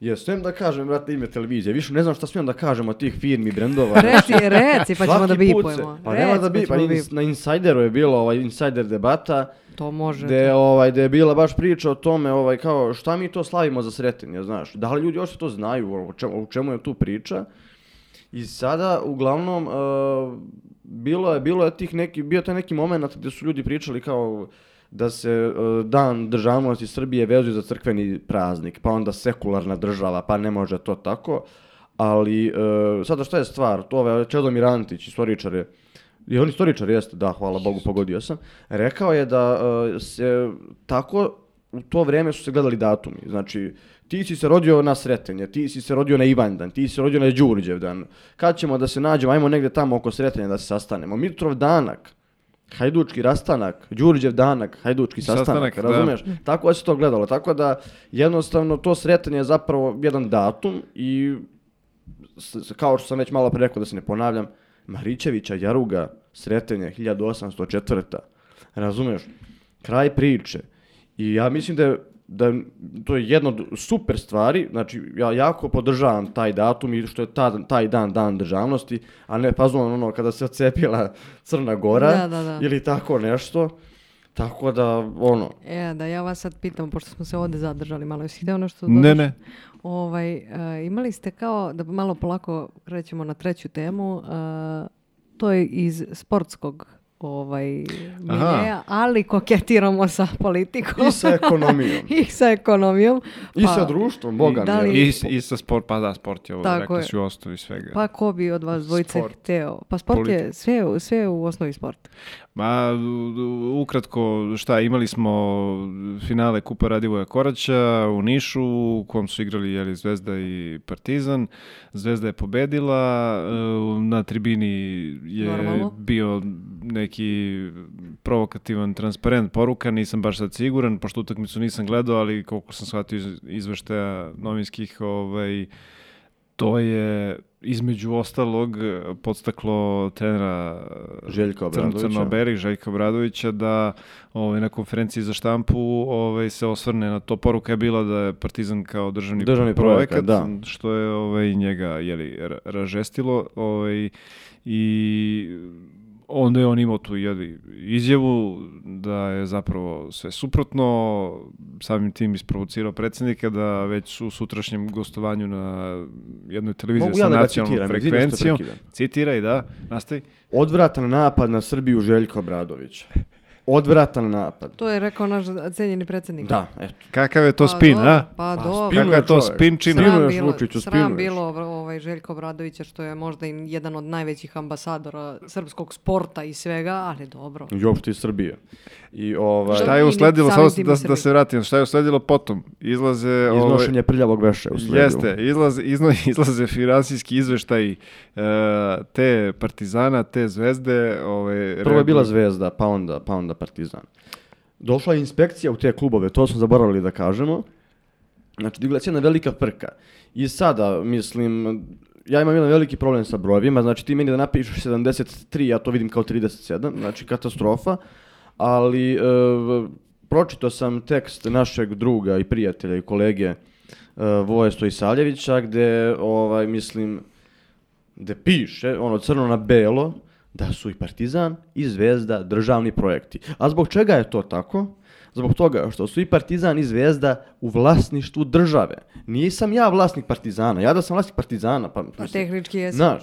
Je, smijem da kažem, brate, ime televizije. Više ne znam šta smijem da kažem od tih firmi, brendova. Reci, reci, pa ćemo da bipujemo. Pa nema da bi, pa ćemo ins- na Insideru je bilo ovaj Insider debata, To može. gde, ovaj, gde je bila baš priča o tome, ovaj, kao, šta mi to slavimo za sretenje, znaš? Da li ljudi uopšte to znaju, o čemu, o čemu je tu priča? I sada, uglavnom, uh, bilo je, bilo je tih neki, bio je taj neki moment gdje su ljudi pričali kao da se uh, dan državnosti Srbije vezuje za crkveni praznik, pa onda sekularna država, pa ne može to tako. Ali, uh, sada šta je stvar? To je Čedomir Antić, istoričar je, i on istoričar jeste, da, hvala Bogu, pogodio sam. Rekao je da uh, se tako, u to vrijeme su se gledali datumi. Znači, ti si se rodio na Sretenje, ti si se rodio na Ivandan, ti si se rodio na Đurđev dan. Kad ćemo da se nađemo, ajmo negdje tamo oko Sretenja da se sastanemo. Mitrov danak, Hajdučki rastanak, Đurđev danak, Hajdučki sastanak, Sastanak, da. razumeš? Tako je se to gledalo, tako da jednostavno to sretanje je zapravo jedan datum i kao što sam već malo pre rekao da se ne ponavljam, Marićevića Jaruga, sretenje 1804. Razumeš? Kraj priče. I ja mislim da je da to je jedno od super stvari, znači ja jako podržavam taj datum i što je ta, taj dan dan državnosti, a ne fazon ono kada se odcepila Crna Gora Da, da, da. ili tako nešto. Tako da, ono, E, da ja vas sad pitam, pošto smo se ovdje zadržali malo, jesi htio nešto Ne, dodaš? ne. Ovaj, e, imali ste kao, da malo polako krećemo na treću temu, e, to je iz sportskog ovaj, miljeja, ali koketiramo sa politikom. i sa ekonomijom. I sa ekonomijom. I Pa, sa društvom, boga da li- I, I sa sport, pa da, sport je ovo, Tako rekli je. si u osnovi svega. Pa ko bi od vas dvojice Sport. hteo? Pa sport je Politika. sve, u- sve u osnovi sport. Ma, ukratko, šta, imali smo finale Kupa Radivoja Koraća u Nišu, u kom su igrali jeli, Zvezda i Partizan. Zvezda je pobedila, e, na tribini je Normalno. bio neki provokativan transparent poruka, nisam baš sad siguran, pošto utakmicu nisam gledao, ali koliko sam shvatio iz izveštaja novinskih, ovaj, to je između ostalog podstaklo trenera Željka Obradovića. Crnoberih, Željka Obradovića, da ovaj, na konferenciji za štampu ovaj, se osvrne na to. Poruka je bila da je Partizan kao državni, Državni projekat, da. što je ovaj, njega jeli, ra- ražestilo. Ovaj, I onda je on imao tu jeli, izjavu da je zapravo sve suprotno, samim tim isprovocirao predsjednika da već u sutrašnjem gostovanju na jednoj televiziji Mogu sa ja da nacionalnom citiram, frekvencijom. Citiraj, da, nastavi. Odvratan napad na Srbiju Željka Obradovića. Odvratan napad. To je rekao naš cenjeni predsjednik. Da, eto. Kakav je to Pa spin, dobro, a? Pa Pa dobro. spin- Kakva je to? Spinuješ, Sram bilo, Vučiću, sram spinuješ. bilo ovaj Željko Obradovića što je možda i jedan od najvećih ambasadora srpskog sporta i svega, ali dobro. I uopšte iz Srbije. I ovaj, Šta je I usledilo, samo i da, da se vratim, šta je usledilo potom? Izlaze... ovaj, iznošenje prljavog veša u sledu. Jeste, izlaze, izno, izlaze finansijski izveštaj e, te Partizana, te Zvezde. Ovaj, Prvo je bila Zvezda, pa onda, pa onda Partizan. Došla je inspekcija u te klubove, to smo zaboravili da kažemo. Znači, digla se jedna velika frka. I sada, mislim, ja imam jedan veliki problem sa brojevima, znači ti meni da napišeš 73, ja to vidim kao 37, znači katastrofa, ali e, pročitao sam tekst našeg druga i prijatelja i kolege e, Voje Stojsavljevića, gde, ovaj, mislim, gde piše, ono crno na belo, da su i Partizan i Zvezda državni projekti. A zbog čega je to tako? Zbog toga što su i Partizan i Zvezda u vlasništvu države. Nisam ja vlasnik Partizana, ja da sam vlasnik Partizana, pa, Pa mislim, tehnički jesi. Znaš,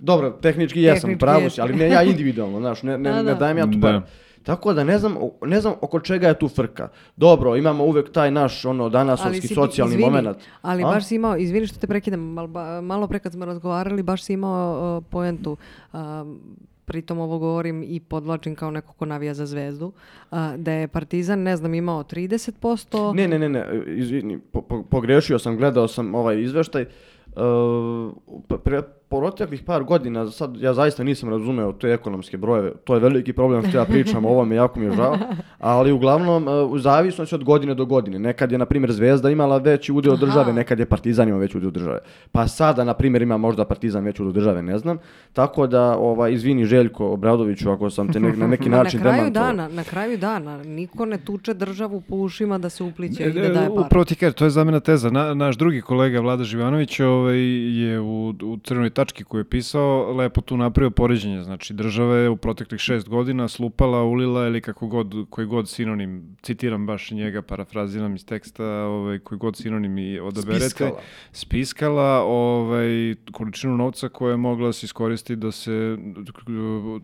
Dobro, tehnički jesam, Tehnički pravo si, ali ne ja individualno, znaš, ne, ne, Da, ne da. dajem ja tu Da. Tako da ne znam, ne znam oko čega je tu frka. Dobro, imamo uvek taj naš ono danasovski si- socijalni izvini, moment. Ali A? baš si imao, izvini što te prekidam, mal, ba- malo pre kad smo razgovarali, baš si imao uh, poentu. Um, pritom ovo govorim i podvlačim kao neko ko navija za zvezdu, a, da je Partizan, ne znam, imao 30%. Ne, ne, ne, ne, izvini, po, po- pogrešio sam, gledao sam ovaj izveštaj. Uh, pre proteklih par godina, sad ja zaista nisam razumeo te ekonomske brojeve, to je veliki problem što ja pričam o ovome, jako mi je žao, ali uglavnom uh, u zavisnosti od godine do godine. Nekad je, na primjer, Zvezda imala veći udeo države, nekad je Partizan imao veći udeo države. Pa sada, na primjer, ima možda Partizan veći udeo države, ne znam. Tako da, ovaj, izvini Željko Obradoviću, ako sam te ne- na neki način na kraju demantovao. dana, na kraju dana, niko ne tuče državu po ušima da se upliće i E, da daje par. Upravo ti to je zamena teza. Na, naš drugi kolega Vlada Živanović ovaj, je u, u crvenoj tački koju je pisao lepo tu napravio poređenje. Znači, država je u proteklih šest godina slupala, ulila ili kako god, koji god sinonim, citiram baš njega, parafraziram iz teksta, ovaj, koji god sinonim i odaberete. Spiskala. Spiskala ovaj, količinu novca koja je mogla da se iskoristi da se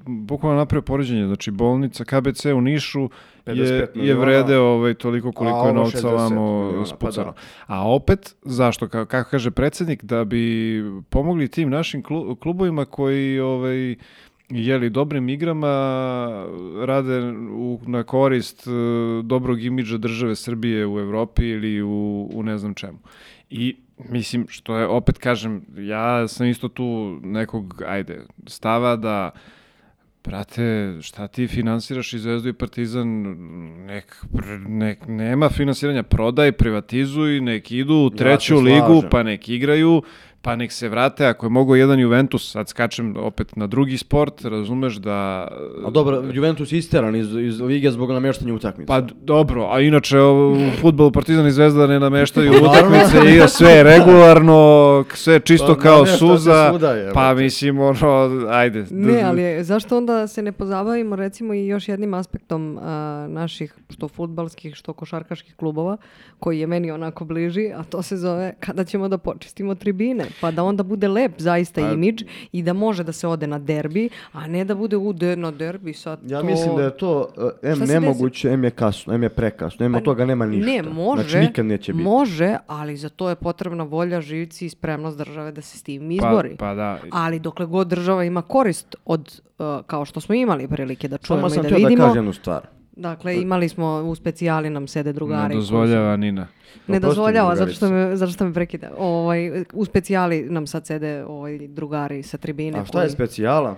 bukvalno napravio poređenje. Znači, bolnica KBC u Nišu 55 je, je vrede ovaj, toliko koliko je novca 60 ovamo miliona, pa spucano. da. A opet, zašto? Ka- Kako kaže predsjednik, da bi pomogli tim našim klu- klubovima koji ovaj, jeli dobrim igrama rade u, na korist e, dobrog imidža države Srbije u Evropi ili u, u ne znam čemu. I mislim, što je, opet kažem, ja sam isto tu nekog, ajde, stava da Brate, šta ti finansiraš i Zvezdu i Partizan, nek, nek, nema finansiranja, prodaj, privatizuj, nek idu u Ja treću se ligu, pa nek igraju, pa nek se vrate, ako je mogo jedan Juventus, sad skačem opet na drugi sport, razumeš da... A dobro, Juventus je isteran iz, iz lige zbog nameštanja utakmica. Pa dobro, a inače u futbolu Partizan i Zvezda ne nameštaju Naravno. utakmice, igra sve je regularno, sve je čisto Pa, kao suza, svuda, jebote. pa mislim ono, ajde. Ne, ali je- zašto onda se ne pozabavimo recimo i još jednim aspektom a, naših što futbalskih, što košarkaških klubova, koji je meni onako bliži, a to se zove kada ćemo da počistimo tribine, pa da onda bude lep zaista Pa- imidž i da može da se ode na derbi, a ne da bude u de, na derbi sad Ja to... mislim da je to uh, M nemoguće, M je kasno, M je prekasno, M od toga nema ništa. Ne, može, Znači nikad neće biti. može, ali za to je potrebna volja, živci i spremnost države da se s tim Pa, izbori. pa da, Ali dokle god država ima korist od, uh, kao što smo imali prilike da čujemo Samo i sam da htio da vidimo, kažem jednu stvar. Dakle imali smo u specijali nam sede drugari. ne koji dozvoljava Nina. su- Ne dozvoljava, zato što me, zato što me prekida. Ovaj, u specijali nam sad sede ovaj, drugari sa tribine. A šta je koji- specijala?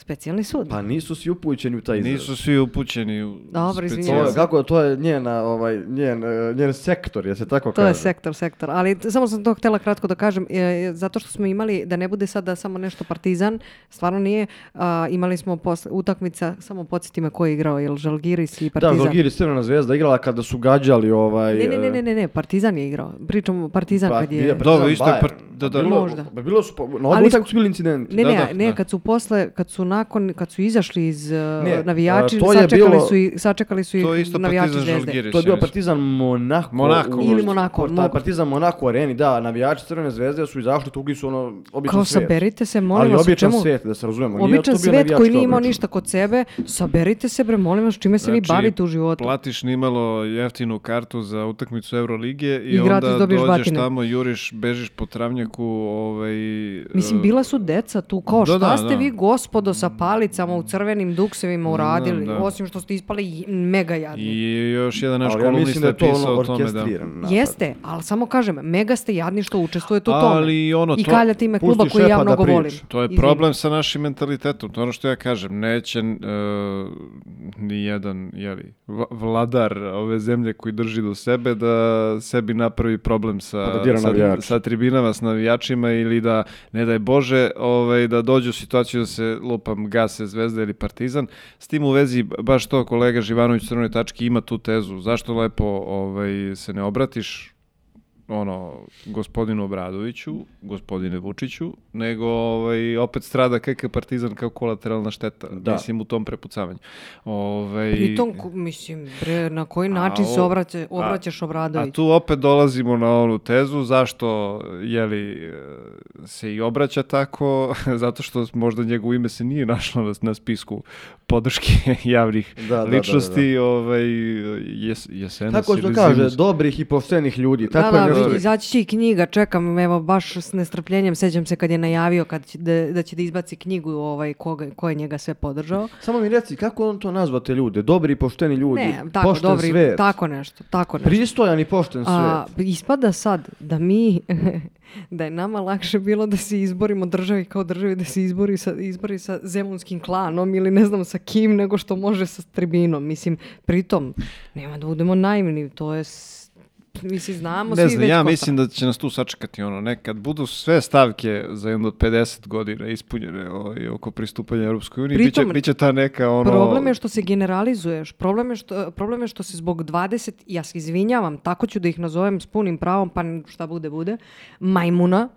Specijalni sud. Pa nisu svi upućeni u taj izraz. Nisu svi upućeni u Dobro, To izvinjavam je, se. kako, to je njena, ovaj, njen, eh, njen sektor, je se tako To kaže? je sektor, sektor. Ali samo sam to htjela kratko da kažem, e, zato što smo imali, da ne bude sada samo nešto partizan, stvarno nije, a, imali smo posle, utakmica, samo podsjeti me ko je igrao, jel Žalgiris i Da, Partizan? Žalgiris Crvena zvezda igrala kada su gađali ovaj... Ne, ne, ne, eh, ne, ne, ne, Partizan je igrao. Pričamo Partizan Pa, kad je... Dobro, Partizan isto je part- da, da. Bilo, Možda. pa bilo su, na sk- utakmicu bili incidenti. Ne, Da, ne, da, ne, da. kad su posle, kad su nakon, kad su izašli iz uh, Ne, navijači, a, to sačekali, bilo- su i, sačekali su To je ih isto navijači Partizan Zvezde. To je bio. Partizan Monako. Monako, u- Ili Monako, Ta- mogu. Partizan Monako areni, da, navijači Crvene zvezde su izašli, tukli su ono običan Kao svet. saberite se, molim Ali vas, o običan čemu? svet, da se razumemo. Nije Običan svet koji nije imao ništa kod sebe, saberite se bre, molim vas, čime se vi Znači, bavite u životu. Platiš nimalo jeftinu kartu za utakmicu Euroligije i, I onda dođeš batine. tamo, juriš, bežiš po travnjaku, ovaj... Mislim, e, bila su deca tu, kao Da, šta da, ste da. vi gospodo sa palicama u crvenim duksevima uradili, da. osim što ste ispali mega jadni. I još jedan naš Ali ja mislim kolumnista da je je to ono pisao o tome da... napad. Jeste, ali samo kažem, mega ste jadni što učestvujete u tome. Ali ono, I to- kaljate ime kluba pusti koji ja šefa da mnogo priča. volim. To je Izvini. problem sa našim mentalitetom, to je ono što ja kažem, neće e, ni jedan jeli, vladar ove zemlje koji drži do sebe da sebi napravi problem sa, Pa da sa, sa tribinama, s navijačima ili da, ne daj Bože, ovaj, da dođu u situaciju da se lupam gase Zvezda ili Partizan. S tim u vezi, baš to kolega Živanović u Crvenoj tački ima tu tezu. Zašto lepo ovaj, se ne obratiš ono, gospodinu Obradoviću, gospodine Vučiću, nego ovaj, opet strada KK Partizan kao kolateralna šteta, Da. mislim, u tom prepucavanju. Ovaj, Pritom, ko- mislim, bre, na koji način se o- obraća, obraćaš A Obradović? tu opet dolazimo na onu tezu zašto jeli, e, se i obraća tako, zato što možda njegovo ime se nije našlo na, na spisku podrške javnih Da, da, da, ličnosti, ovaj, jes, jesenas Tako se ili kaže, zimus. dobrih i poštenih ljudi. Da, Tako da, nešto. Vidi, izaći će i knjiga, čekam, evo, baš s nestrpljenjem, sećam se kad je najavio kad će da, da će da izbaci knjigu ovaj, koga, ko je njega sve podržao. Samo mi reci, kako on to nazva te ljude? Dobri i pošteni ljudi, Ne, tako, pošten dobri, svet, tako nešto, tako nešto. pristojan i pošten A, svet. ispada sad da mi, da je nama lakše bilo da se izborimo državi kao državi, da se izbori sa, izbori sa zemunskim klanom ili ne znam sa kim, nego što može sa tribinom. Mislim, pritom, nema da budemo naivni, to je, s- mislim, znamo Ne svi znam, već ja mislim da će nas tu sačekati ono, nekad budu sve stavke za jedno od 50 godina ispunjene ovaj, oko pristupanja Europskoj uniji, biće, Pritom, biće ta neka ono... Problem je što se generalizuješ, problem je što, problem je što se zbog 20, ja se izvinjavam, tako ću da ih nazovem s punim pravom, pa šta bude, bude, majmuna,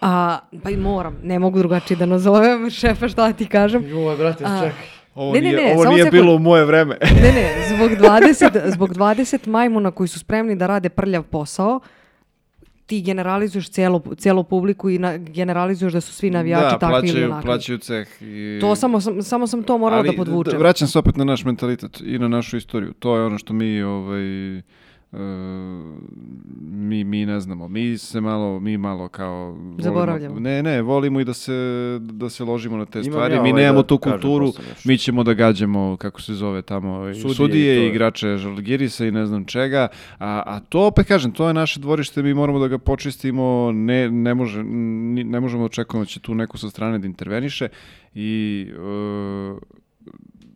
a, pa i moram, ne mogu drugačije da nazovem, šefe, šta da ti kažem. Joj, brate, čekaj. Ovo Ne, ne, nije, ne, ovo samo nije bilo u moje vreme. Ne, ne, zbog 20, zbog 20 majmuna koji su spremni da rade prljav posao, ti generalizuješ celu, celu publiku i na, generalizuješ da su svi navijači da, takvi ili plaćaju, onakvi. plaćaju ceh. I... To samo, sam, samo sam to morala Ali, da podvučem. vraćam se opet na naš mentalitet i na našu istoriju. To je ono što mi ovaj, e, mi, mi ne znamo. Mi se malo, mi malo kao... volimo- Zaboravljamo. Ne, ne, volimo i da se, da se ložimo na te Imam stvari. ja mi ovaj nemamo da tu kulturu. Mi ćemo da gađamo, kako se zove tamo, ovaj, Sudije sudije, i igrače Žalgirisa i ne znam čega. A, a to, opet kažem, to je naše dvorište, mi moramo da ga počistimo, ne, ne, može, ne možemo da očekujemo da će tu neko sa strane da interveniše i e,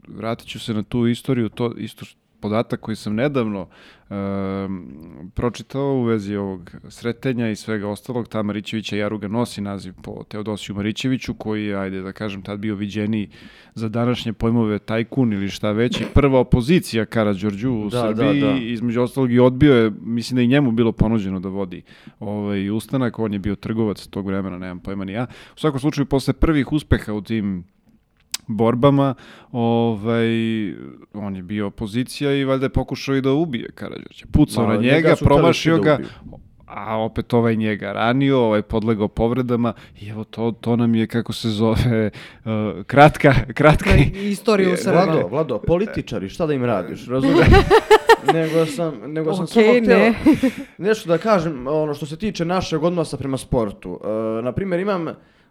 vratit ću se na tu istoriju, to isto podatak koji sam nedavno em, pročitao u vezi ovog sretenja i svega ostalog, ta Marićevića Jaruga nosi naziv po Teodosiju Marićeviću, koji je, ajde da kažem, tad bio viđeniji za današnje pojmove tajkun ili šta već, i prva opozicija Karađorđu u Da, da, Srbiji, da. između ostalog i odbio je, mislim da i njemu bilo ponuđeno da vodi ovaj ustanak, on je bio trgovac tog vremena, nemam pojma ni ja. U svakom slučaju, posle prvih uspeha u tim borbama, ovaj, on je bio opozicija i valjda je pokušao i da ubije Karađorđa. Pucao Ma, na njega njega, promašio da ga, ubiju. a opet ovaj njega ranio, ovaj podlegao povredama i evo to, to nam je, kako se zove, uh, kratka, kratka, Istoriju u Srbiji. Vlado, Vlado, političari, šta da im radiš, razumiješ? nego sam, nego sam Okej, samo hteo ne. nešto da kažem, ono što se tiče našeg odnosa prema sportu. E, na primjer, imam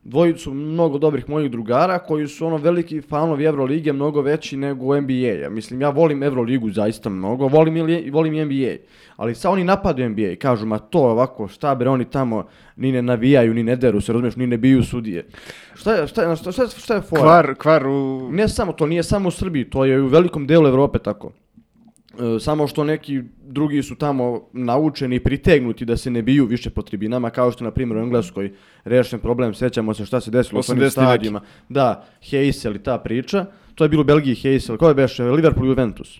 dvojicu mnogo dobrih mojih drugara koji su ono veliki fanovi Evrolige, mnogo veći nego NBA-a. Mislim, ja volim Evroligu zaista mnogo, volim, i- volim i NBA. Ali sad oni napadaju NBA i kažu, ma to je ovako, šta bre, oni tamo ni ne navijaju, ni ne deru se, razumiješ, ni ne biju sudije. Šta je, šta je, šta je, šta je fora? kvar, kvar u... Ne samo, to nije samo u Srbiji, to je u velikom delu Evrope tako. E, samo što neki drugi su tamo naučeni i pritegnuti da se ne biju više po tribinama, kao što na primjer u Engleskoj rešen problem, sjećamo se šta se desilo u 80 onim neki. stadijima. Da, Heysel i ta priča, to je bilo u Belgiji Heysel, ko je beše, Liverpool Juventus.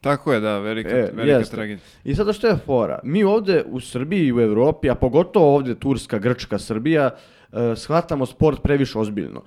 Tako je, da, velika, E, velika jeste. tragedija. I sada što je fora? Mi ovdje u Srbiji i u Evropi, a pogotovo ovdje Turska, Grčka, Srbija, e, shvatamo sport previše ozbiljno.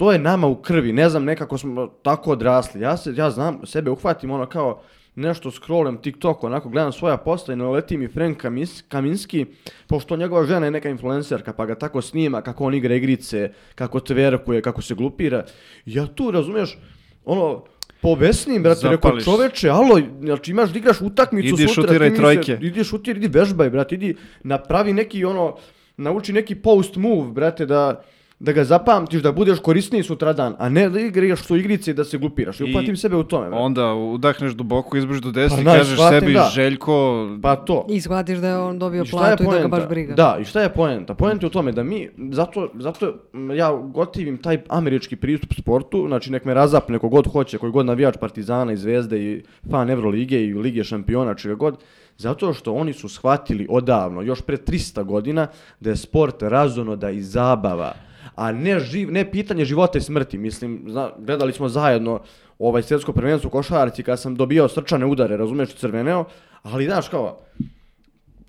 To je nama u krvi, ne znam, nekako smo tako odrasli. Ja, se, ja znam, sebe uhvatim ono kao nešto scrollem TikTok, onako gledam svoja posta i naleti mi Frank Kamis- Kaminski, pošto njegova žena je neka influencerka, pa ga tako snima kako on igra igrice, kako tverkuje, kako se glupira. Ja tu, razumiješ, ono, povesnim, brate, rekao čoveče, alo, znači imaš da igraš utakmicu Idi sutra, šutiraj ti mi se- trojke. idi šutir, idi vežbaj, brate, idi napravi neki ono, nauči neki post move, brate, da, da ga zapamtiš, da budeš korisniji sutradan, a ne da igraš su igrice i da se glupiraš. I I upatim sebe u tome, brate. Onda udahneš duboko, izbrž do desna Pa kažeš shvatim, sebi, da. Željko, Pa to. I shvatiš da je on dobio I platu i da ga baš briga. Da, i šta je poenta? Poenta je u tome da mi, zato, zato ja gotivim taj američki pristup sportu, znači nek me razapne kogod hoće, koji god navijač Partizana i Zvezde i fan Evrolige i Lige šampiona, čega god, zato što oni su shvatili odavno, još pre 300 godina, da je sport razonoda i zabava, a ne, živ, ne pitanje života i smrti. Mislim, zna, gledali smo zajedno ovaj svjetsko prvenstvo u košarci kad sam dobijao srčane udare, razumiješ, crveneo, ali znaš kao,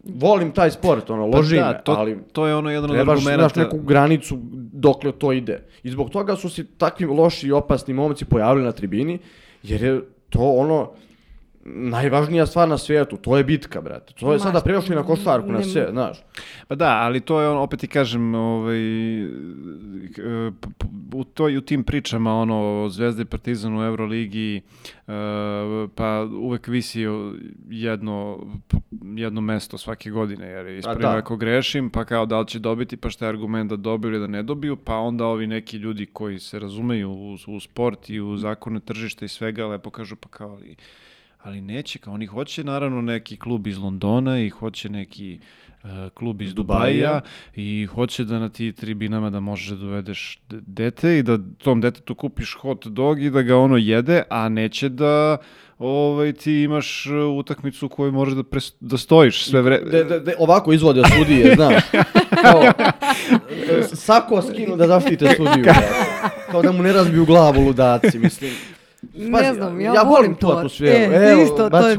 volim taj sport, ono, loži Pa da, to, ali to je ono jedan od trebaš argumenta. znaš neku granicu dokle to ide. I zbog toga su se takvi loši i opasni momci pojavili na tribini, jer je to ono najvažnija stvar na svijetu, to je bitka, brate. To je Ma, sada prešli na košarku, na sve, znaš. Pa da, ali to je ono, opet ti kažem, ovaj, u, toj, u tim pričama, ono, Zvezda i Partizan u Euroligi, e, pa uvek visi jedno, jedno mesto svake godine, jer ispravim da. ako grešim, pa kao da li će dobiti, pa šta je argument da dobiju ili da ne dobiju, pa onda ovi neki ljudi koji se razumeju u, u sport i u zakone tržišta i svega, lepo kažu, pa kao, ali, ali neće, kao oni hoće naravno neki klub iz Londona i hoće neki e, klub iz Dubaja. Dubaja i hoće da na ti tribinama da možeš da dovedeš dete i da tom detetu kupiš hot dog i da ga ono jede, a neće da ovaj, ti imaš e, utakmicu u kojoj možeš da, pres- da stojiš sve vreme. De, de, de, ovako izvode sudije, znaš. Kao, e, sako skinu da zaštite sudiju. Kao da mu ne razbiju glavu ludaci, mislim. Ne Pazi, znam, ja, ja volim tu to. atmosferu. E, Evo, isto, to je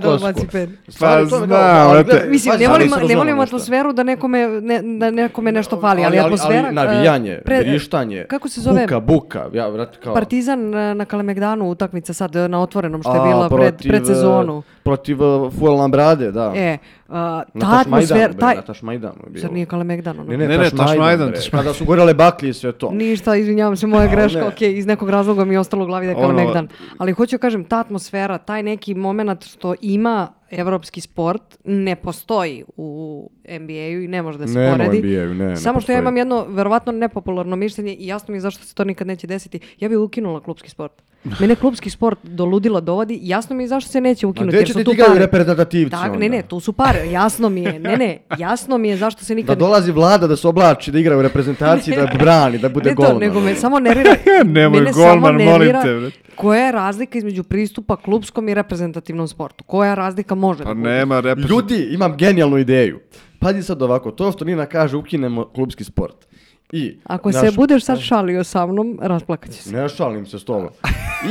pet. Stvarno, Pa znam, gledaj, Mislim, ne volim, ne volim atmosferu da nekome, ne, da nekome nešto fali, ali, ali, atmosfera... ali navijanje, pre- vrištanje, Kako se zove? buka, buka, ja, vrati, kao... Partizan na Kalemegdanu utakmica sad na otvorenom što je bila pred, protiv, pred sezonu. Protiv uh, Fuel Lambrade, da. E, a, ta atmosfera, taj... na Taš Majdanu je bilo. Zar nije Kalemegdan ono? Ne, ne, Ne, ne, Taš Taš Majdan, Majdan, Kada su gorele baklje i sve to. Ništa, izvinjavam se, moja greška, ne. ok, iz nekog razloga mi je ostalo u glavi da je Ono- Kalemegdan. Ali hoću kažem, ta atmosfera, taj neki moment što ima evropski sport, ne postoji u NBA-u i ne može da se Nema poredi. NBA-u, ne, ne Samo što ja imam jedno verovatno nepopularno mišljenje i jasno mi je zašto se to nikad neće desiti. Ja bih ukinula klubski sport. Mene klubski sport do ludila dovodi, jasno mi je zašto se neće ukinuti. gde jer će su ti pare. reprezentativci Tak, onda? ne, ne, tu su pare, jasno mi je. Ne, ne, jasno mi je zašto se Da nikad... dolazi vlada da se oblači, da igra u reprezentaciji, da brani, da bude ne to, golman. nego me samo nervira... Nemoj mene golman, samo molim te. Koja je razlika između pristupa klubskom i reprezentativnom sportu? Koja razlika može Pa da nema repre... Ljudi, imam genijalnu ideju. Pazi sad ovako, to što Nina kaže, ukinemo klubski sport. I, Ako se naš- budeš sad šalio sa mnom, rasplakat ću se. Ne šalim se s tobom.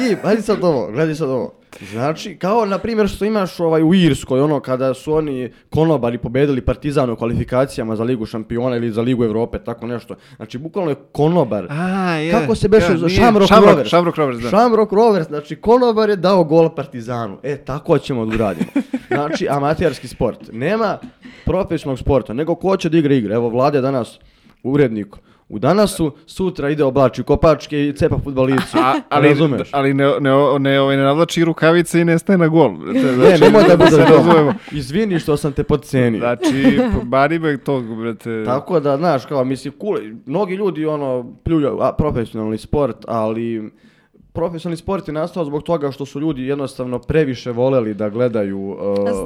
I, pazi sad ovo, gledaj sad ovo. Znači, kao na primjer što imaš ovaj u Irskoj, ono kada su oni konobari pobedili Partizan u kvalifikacijama za Ligu šampiona ili za Ligu Evrope, tako nešto. Znači, bukvalno je konobar. A, je. Kako se beše, Ja. Shamrock Rovers. Shamrock Rovers, da. Shamrock Rovers, znači konobar je dao gol Partizanu. E, tako ćemo da uradimo. Znači, amaterski sport. Nema profesionalnog sporta, nego ko će da igra igre. Evo, Vlade danas urednik. U danasu, sutra ide oblači kopačke i cepa futbolicu. A, ali, Razumeš? ali ne, ne, ne, ovaj, ne navlači rukavice i ne staje na gol. Ne, Znači, nemoj da bude se to. Izvini što sam te podcenio. Znači, bari me tog, brate. Tako da, znaš, kao, mislim, cool, mnogi ljudi, ono, pljuju a, profesionalni sport, ali profesionalni sport je nastao zbog toga što su ljudi jednostavno previše voleli da gledaju... uh,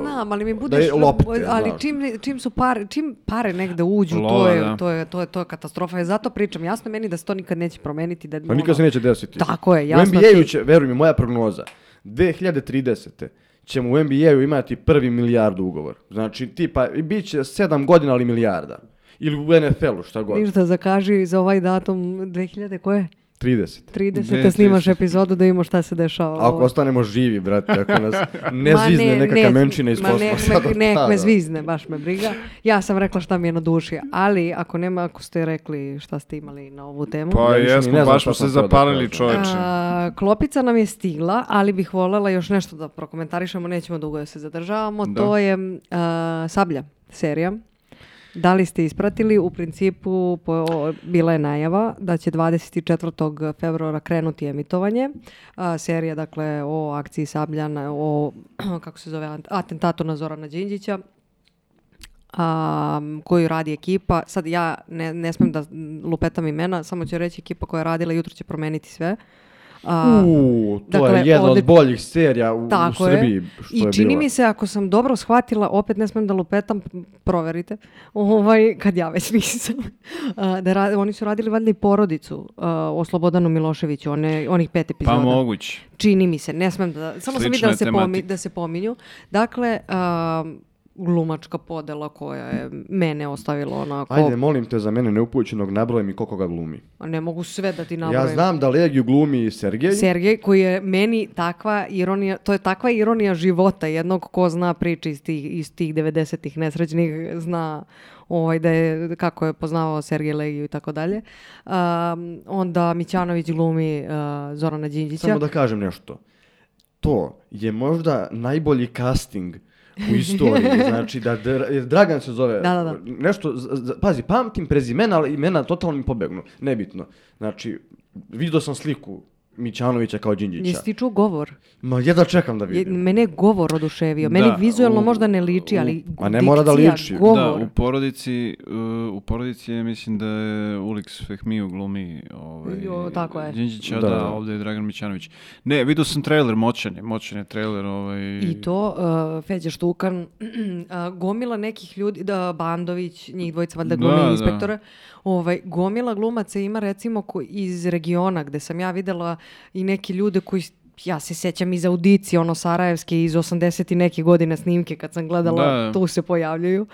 Znam, ali mi da budeš, je lopte, ali znaš. čim, čim su pare, čim pare negde uđu, to Lova, je, da. to je, to je, to je katastrofa. I zato pričam, jasno meni da se to nikad neće promeniti. Da, Pa nikad se neće desiti. Tako je, U jasno NBA-u ti- će, veruj mi, moja prognoza, 2030. ćemo u NBA-u imati prvi milijardu ugovor. Znači, tipa, bit će sedam godina, ali milijarda. Ili u NFL-u, šta god. Ništa, zakaži za ovaj datum 2000, koje? 30. 30. Ne, snimaš 30. epizodu da imamo šta se dešava. Ako Ovo. ostanemo živi, brate, ako nas ne Ma zvizne neka ne, kamenčina iz ma nek kosmosa. me, do nek tada. me zvizne, baš me briga. Ja sam rekla šta mi je na duši, ali ako nema, ako ste rekli šta ste imali na ovu temu. Pa Ja jesmo, ne baš smo se da zapalili čoveče. A, klopica nam je stigla, ali bih voljela još nešto da prokomentarišemo, nećemo dugo da se zadržavamo. Da. To je a, Sablja serija. Da li ste ispratili? U principu po, bila je najava da će 24. februara krenuti emitovanje. A, serija, dakle, o akciji Sablja, na- o, kako se zove, atentatu na Zorana Đinđića a, koju radi ekipa. Sad ja ne, ne smem da lupetam imena, samo ću reći ekipa koja je radila, jutro će promeniti sve. A, Uuu, to dakle, je jedna odli- od boljih serija u, u tako je. Srbiji. Što I je čini bila. mi se, ako sam dobro shvatila, opet ne smem da lupetam, proverite, ovaj, kad ja već nisam, a, da ra- oni su radili valjda i porodicu a, o Slobodanu Miloševiću, one, onih pet epizoda. Pa moguće. Čini mi se, ne smem da, samo sam Slična vidjela da je se, pomi, da se pominju. Dakle, um, glumačka podela koja je mene ostavila onako... Ajde, molim te za mene neupućenog, nabroj mi koliko ga glumi. A ne mogu sve da ti nabrojim. Ja znam da Legiju glumi Sergej. Sergej koji je meni takva ironija, to je takva ironija života jednog ko zna priče iz tih, iz tih 90-ih nesrećnih, zna ovaj, da je, kako je poznavao Sergej Legiju i tako dalje. Um, onda Mićanović glumi uh, Zorana Đinđića. Samo da kažem nešto. To je možda najbolji casting u istoriji. znači, da, Dragan se zove. Da, da, da. Nešto, pazi, pamtim prezimena, ali imena totalno mi pobegnu. Nebitno. Znači, vidio sam sliku Mićanovića kao Đinđića. Jesi ti čuo govor? Ma jedva čekam da Je, vidim. mene je govor oduševio. Meni Da, vizualno u- možda ne liči, ali A ne mora da liči. Govor. Da, u porodici, uh, u porodici je, mislim da je Ulix Fehmiju glumi ovaj, Jo, tako je. Đinđića, Da, da, da. ovdje je Dragan Mićanović. Ne, vidio sam trailer, moćan je, moćan je trailer. Ovaj, I to, uh, Feđa Štukan, uh, gomila nekih ljudi, da, Bandović, njih dvojica valjda Da, glume da. Ovaj, gomila glumaca ima recimo ko, iz regiona gde sam ja videla i neki ljude koji ja se sjećam iz audicije, ono Sarajevske iz 80 i neke godine snimke kad sam gledala, Da. tu se pojavljuju.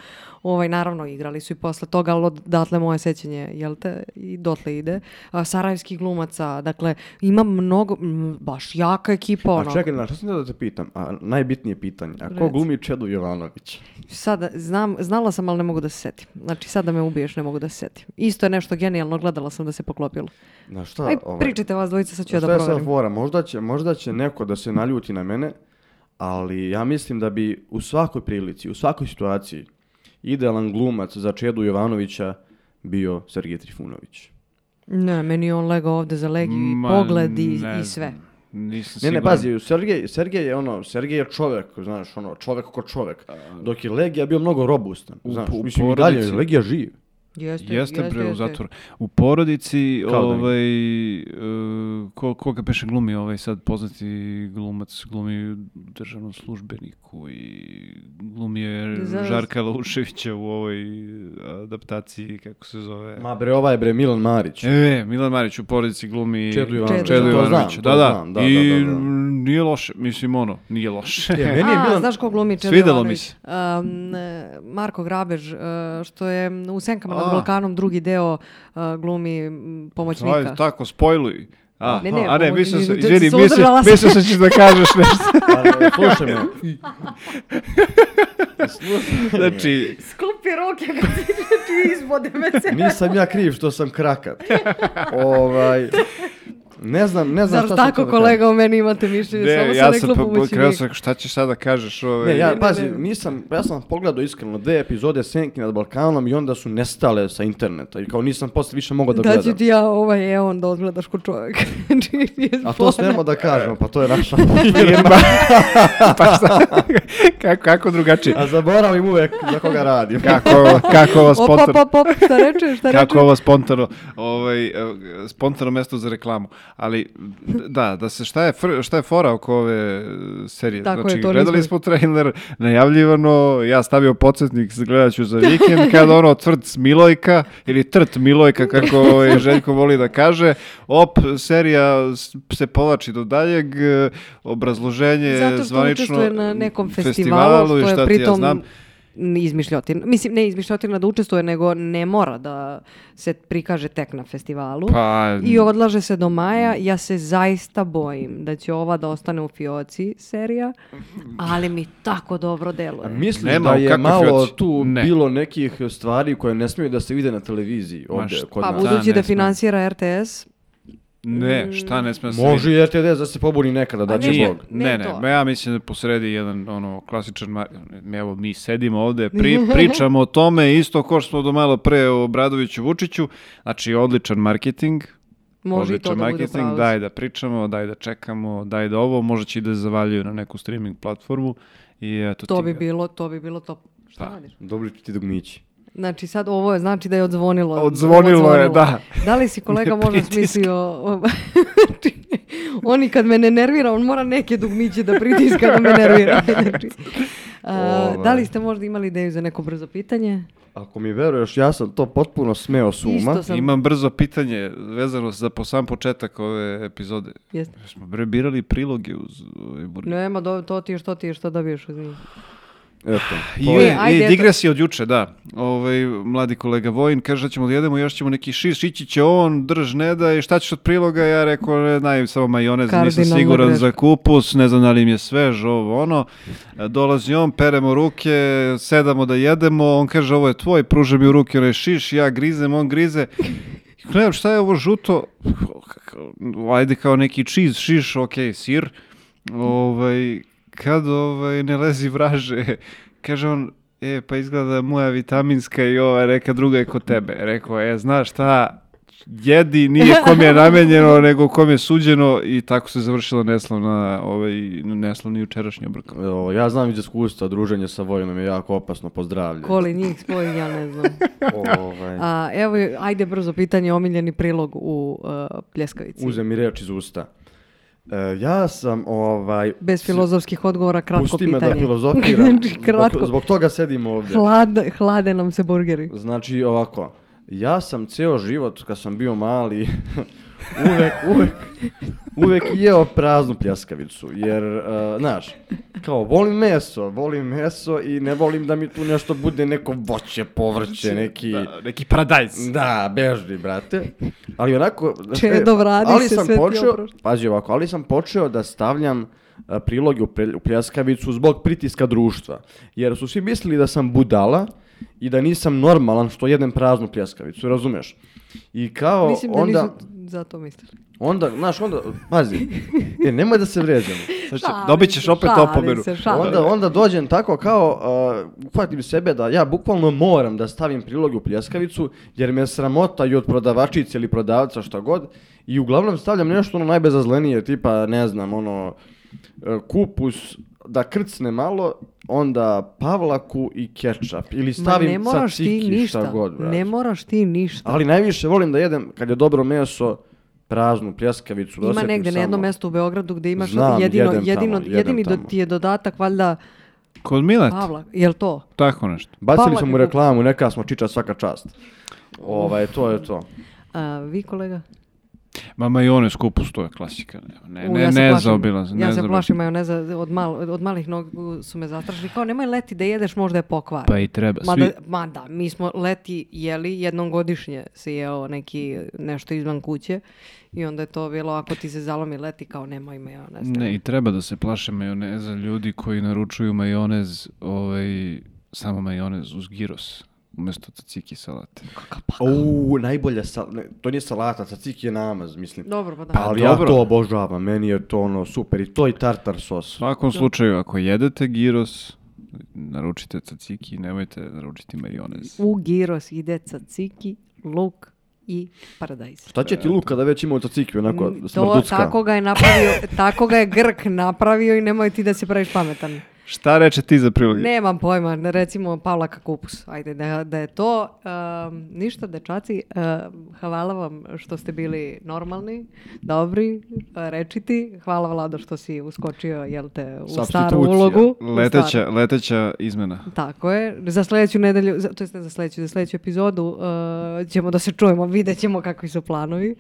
Ovaj, naravno, igrali su i posle toga, ali odatle moje sećanje, jel te, i dotle ide. A, Sarajevskih glumaca, dakle, ima mnogo, m, baš jaka ekipa, ono. A čekaj, znaš, šta sam da te pitam? A najbitnije pitanje. A ko Reci. glumi Čedu Jovanović? Sada, znam, znala sam, ali ne mogu da se setim. Znači, sada me ubiješ, ne mogu da se setim. Isto je nešto genijalno, gledala sam da se poklopilo. Znaš šta? Aj, ovaj, pričajte vas dvojica, sad ću ja Šta da je sad proverim. fora? Možda će, možda će neko da se naljuti na mene, ali ja mislim da bi u svakoj prilici, u svakoj situaciji, idealan glumac za Čedu Jovanovića bio Sergej Trifunović. Ne, meni je on legao ovde za legiju i ma, pogled i, ne i sve. Nisam Ne, ne, pazi, Sergej, Sergej je ono, Sergej je čovek, znaš, ono, čovek ko čovek. Dok je Legija bio mnogo robustan, U- znaš, u mislim i dalje, porodici- Legija živ. Jeste, Jeste bre u jeste. zatvoru. U porodici, Kao da ovaj, e, ko, koga peše glumi ovaj sad poznati glumac, glumi državnom službeniku i glumi je Za- Žarka Lauševića u ovoj adaptaciji, kako se zove. Ma bre, ovaj je bre Milan Marić. E, Milan Marić u porodici glumi Čedu Jovanovića. Čedu znam, Da, da. znam, da, I da, da, da. nije loše, mislim ono, nije loše. E, meni je A, Milan... znaš ko glumi Čedo Svidelo mi se. Um, Marko Grabež, e, što je u Senkama nad A. Balkanom drugi deo e, glumi pomoćnika. Ajde, tako, spojluj. A, Ne, ne, a ne, da- izvini, se uzdržala sam. mislio sam ćeš da kažeš nešto. Slušaj me. Znači, ruke kad ti ti izvode me se. Nisam ja kriv što sam krakat. ovaj, ne znam, ne znam Zar šta sam tako da kažem. kolega o meni imate mišljenje? Samo ne, sam ja rekla sam pa- pomoćnik. krenuo sam, šta ćeš sada da kažeš? Ovaj, Ne, ja, ne, pazi, ne. nisam, ja sam pogledao iskreno dve epizode Senki nad Balkanom i onda su nestale sa interneta i kao nisam posle više mogao da Da gledam. ću ti ja ovaj eon da odgledaš ko čovjek. Znači, A to smemo da kažemo, pa to je naša firma. pa šta? kako, kako drugačije? A zaboravim uvek za koga radim. Kako, kako ovo Op, op, spontano... op, op, šta reče, šta reče? Kako ovo spontano, ovaj, eh, spontano mesto za reklamu. Ali, da, da se šta je, šta je fora oko ove eh, serije? Tako je, znači, to gledali nismo- smo trailer, najavljivano, ja stavio podsjetnik, gledat ću za vikend, kada ono tvrd Milojka, ili trt Milojka, kako ovaj, Željko voli da kaže, op, serija se povlači do daljeg, eh, obrazloženje Zato što zvanično učestvuje na nekom festivalu, i što je ti ja pritom znam. Izmišljotina. Mislim, ne izmišljotina da učestvuje, nego ne mora da se prikaže tek na festivalu. Pa, I odlaže se do maja. Ja se zaista bojim da će ova da ostane u fioci serija, ali mi tako dobro deluje. Mislim Nema, da je malo fioci? tu Ne. bilo nekih stvari koje ne smiju da se vide na televiziji ovdje šta- kod Pa nas. Da, budući da sme. finansira RTS, Ne, šta ne sme da se Može i RTS da se pobuni nekada, da će. Bog. Ne Ne, ne, ja mislim da posredi jedan ono klasičan, mar... evo mi sedimo ovde, pri, pričamo o tome isto kao što smo do malo pre o Bradoviću Vučiću, znači odličan marketing, može i to odličan da bude marketing, pravo. daj da pričamo, daj da čekamo, daj da ovo, možda će i da zavaljuju na neku streaming platformu i eto To ti bi ga. bilo, to bi bilo top. Šta Pa. radiš? Dobri ti dugmići. Znači sad ovo je znači da je odzvonilo. Odzvonilo je, da. Da li si kolega možda smislio... o- Oni kad me ne nervira, on mora neke dugmiće da pritiska da me nervira. Znači, a, Ovaj. da li ste možda imali ideju za neko brzo pitanje? Ako mi veruješ, ja sam to potpuno smeo suma. Sam. Imam brzo pitanje vezano za po sam početak ove epizode. Jeste. Smo bre birali priloge uz ovaj burger. Nema, do, to ti je što ti je što dobiješ uz njih. Eto. I, je- ajde, i digresija od juče, da. Ovaj, mladi kolega Vojin kaže da ćemo da jedemo, još ćemo neki šiš, šići će on, drž ne da i šta ćeš od priloga, ja rekao, ne znaju, samo majonez, nisam siguran greška. za kupus, ne znam da li im je svež, ovo, ono. E, Dolazi on, peremo ruke, sedamo da jedemo, on kaže, ovo je tvoj, pruža mi u ruke onaj šiš, ja grizem, on grize. Gledam, šta je ovo žuto? Ajde kao neki cheese, šiš, ok, sir. Ovaj, kad ovaj, ne lezi vraže, kaže on, e, pa izgleda da moja vitaminska i ova neka druga je kod tebe. Rekao, e, znaš šta, jedi, nije kom je namenjeno, nego kom je suđeno i tako se završilo neslavna, ovaj, neslavni jučerašnji obrok. Evo, ja znam iz iskustva, druženje sa Vojinom je jako opasno, pozdravlje. Koli njih spoji, ja ne znam. Ovaj, A, evo, ajde brzo pitanje, omiljeni prilog u uh, Pljeskavici. Uze mi reč iz usta. E, ja sam, ovaj... Bez filozofskih odgovora, kratko Pusti me pitanje. da filozofiram. Znači, kratko. Zbog, zbog toga sedim ovdje. Hlad, hlade nam se burgeri. Znači, ovako. Ja sam ceo život, kad sam bio mali, uvek, uvek, uvek jeo praznu pljeskavicu. Jer, uh, znaš, kao, volim meso, volim meso i ne volim da mi tu nešto bude neko voće, povrće, neki... Da, neki paradajz. Da, bežni, brate. Ali onako... znaš Čedo, vradi ali se, sam sve ti počeo, pazi ovako, ali sam počeo da stavljam a, priloge u, pre- u pljeskavicu zbog pritiska društva. Jer su svi mislili da sam budala i da nisam normalan što jedem praznu pljeskavicu, razumeš? I kao Mislim da onda, nisu za to mislili. onda, znaš, onda, pazi, e, nemoj da se će- Šalim dobit ćeš se, opet šalim opomenu. se, šalim. Onda, onda dođem tako kao, uh, uhvatim sebe da ja bukvalno moram da stavim priloge u pljeskavicu, jer me sramota i od prodavačice ili prodavca šta god, i uglavnom stavljam nešto ono najbezazlenije, tipa, ne znam, ono, e, kupus, da krcne malo, onda pavlaku i kečap, ili Ma stavim ne moraš ti ništa. šta god, brate. ne moraš ti ništa. Ali najviše volim da jedem, kad je dobro meso, praznu pljeskavicu. da Ima negde na jednom samo- mestu u Beogradu gde imaš Znam, jedino, jedem jedino, tamo, jedem jedini do, tamo. ti je dodatak valjda Kod Mileta, Pavla. Jel to? tako nešto. Bacili Pavlak smo mu reklamu, neka smo čiča svaka čast. Ovaj, to je to. A, vi kolega? Ma majonez kupus, to je klasika. Ne, U, ne, ja se ne plašim- zaobilazno. Ja ne se plašim majoneza od, mal, od malih nogu su me zastrašili. Kao nemoj leti da jedeš, možda je pokvar. Pa i treba. Svi, Mada, ma da, mi smo leti jeli, jednom godišnje se jeo neki nešto izvan kuće i onda je to bilo ako ti se zalomi leti kao nemoj majonez. Ne, i treba da se plaše majoneza ljudi koji naručuju majonez, ovaj, samo majonez uz giros, umjesto tzatziki salate. U, najbolja sal... ne, to nije salata, tzatziki je namaz, mislim. Dobro, pa da. Ali dobro. ja to obožavam, meni je to ono super i to i tartar U sos. svakom slučaju, ako jedete giros, naručite tzatziki, nemojte naručiti majonez. U gyros ide tzatziki, luk i paradajz. Šta će ti luk kada već ima tzatziki, onako Mm, To, smrducka? tako ga je napravio, tako ga je Grk napravio i nemoj ti da se praviš pametan. Šta reče ti za prilog? Nemam pojma, ne, recimo Pavlaka kupus, ajde da, da je to. Um, ništa, dečaci, um, hvala vam što ste bili normalni, dobri, rečiti. Hvala Vlado što si uskočio, jel te, u staru ulogu. u Leteća, staru. leteća izmena. Tako je. Za sljedeću nedelju, za, to jest ne za sljedeću, za sljedeću epizodu uh, ćemo da se čujemo, vidjet ćemo kakvi su planovi.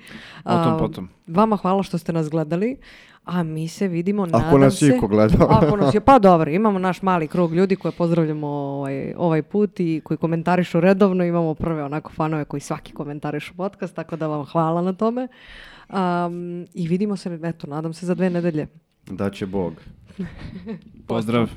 Um, potom. Vama hvala što ste nas gledali, a mi se vidimo, nadam Ako nas se... je iko gledao. Ako nas je, pa dobro, imamo naš mali krug ljudi koje pozdravljamo ovaj, ovaj put i koji komentarišu redovno. Imamo prve onako fanove koji svaki komentarišu podcast, tako da vam hvala na tome. Um, I vidimo se, eto, nadam se za dve nedelje. Da će Bog. Pozdrav.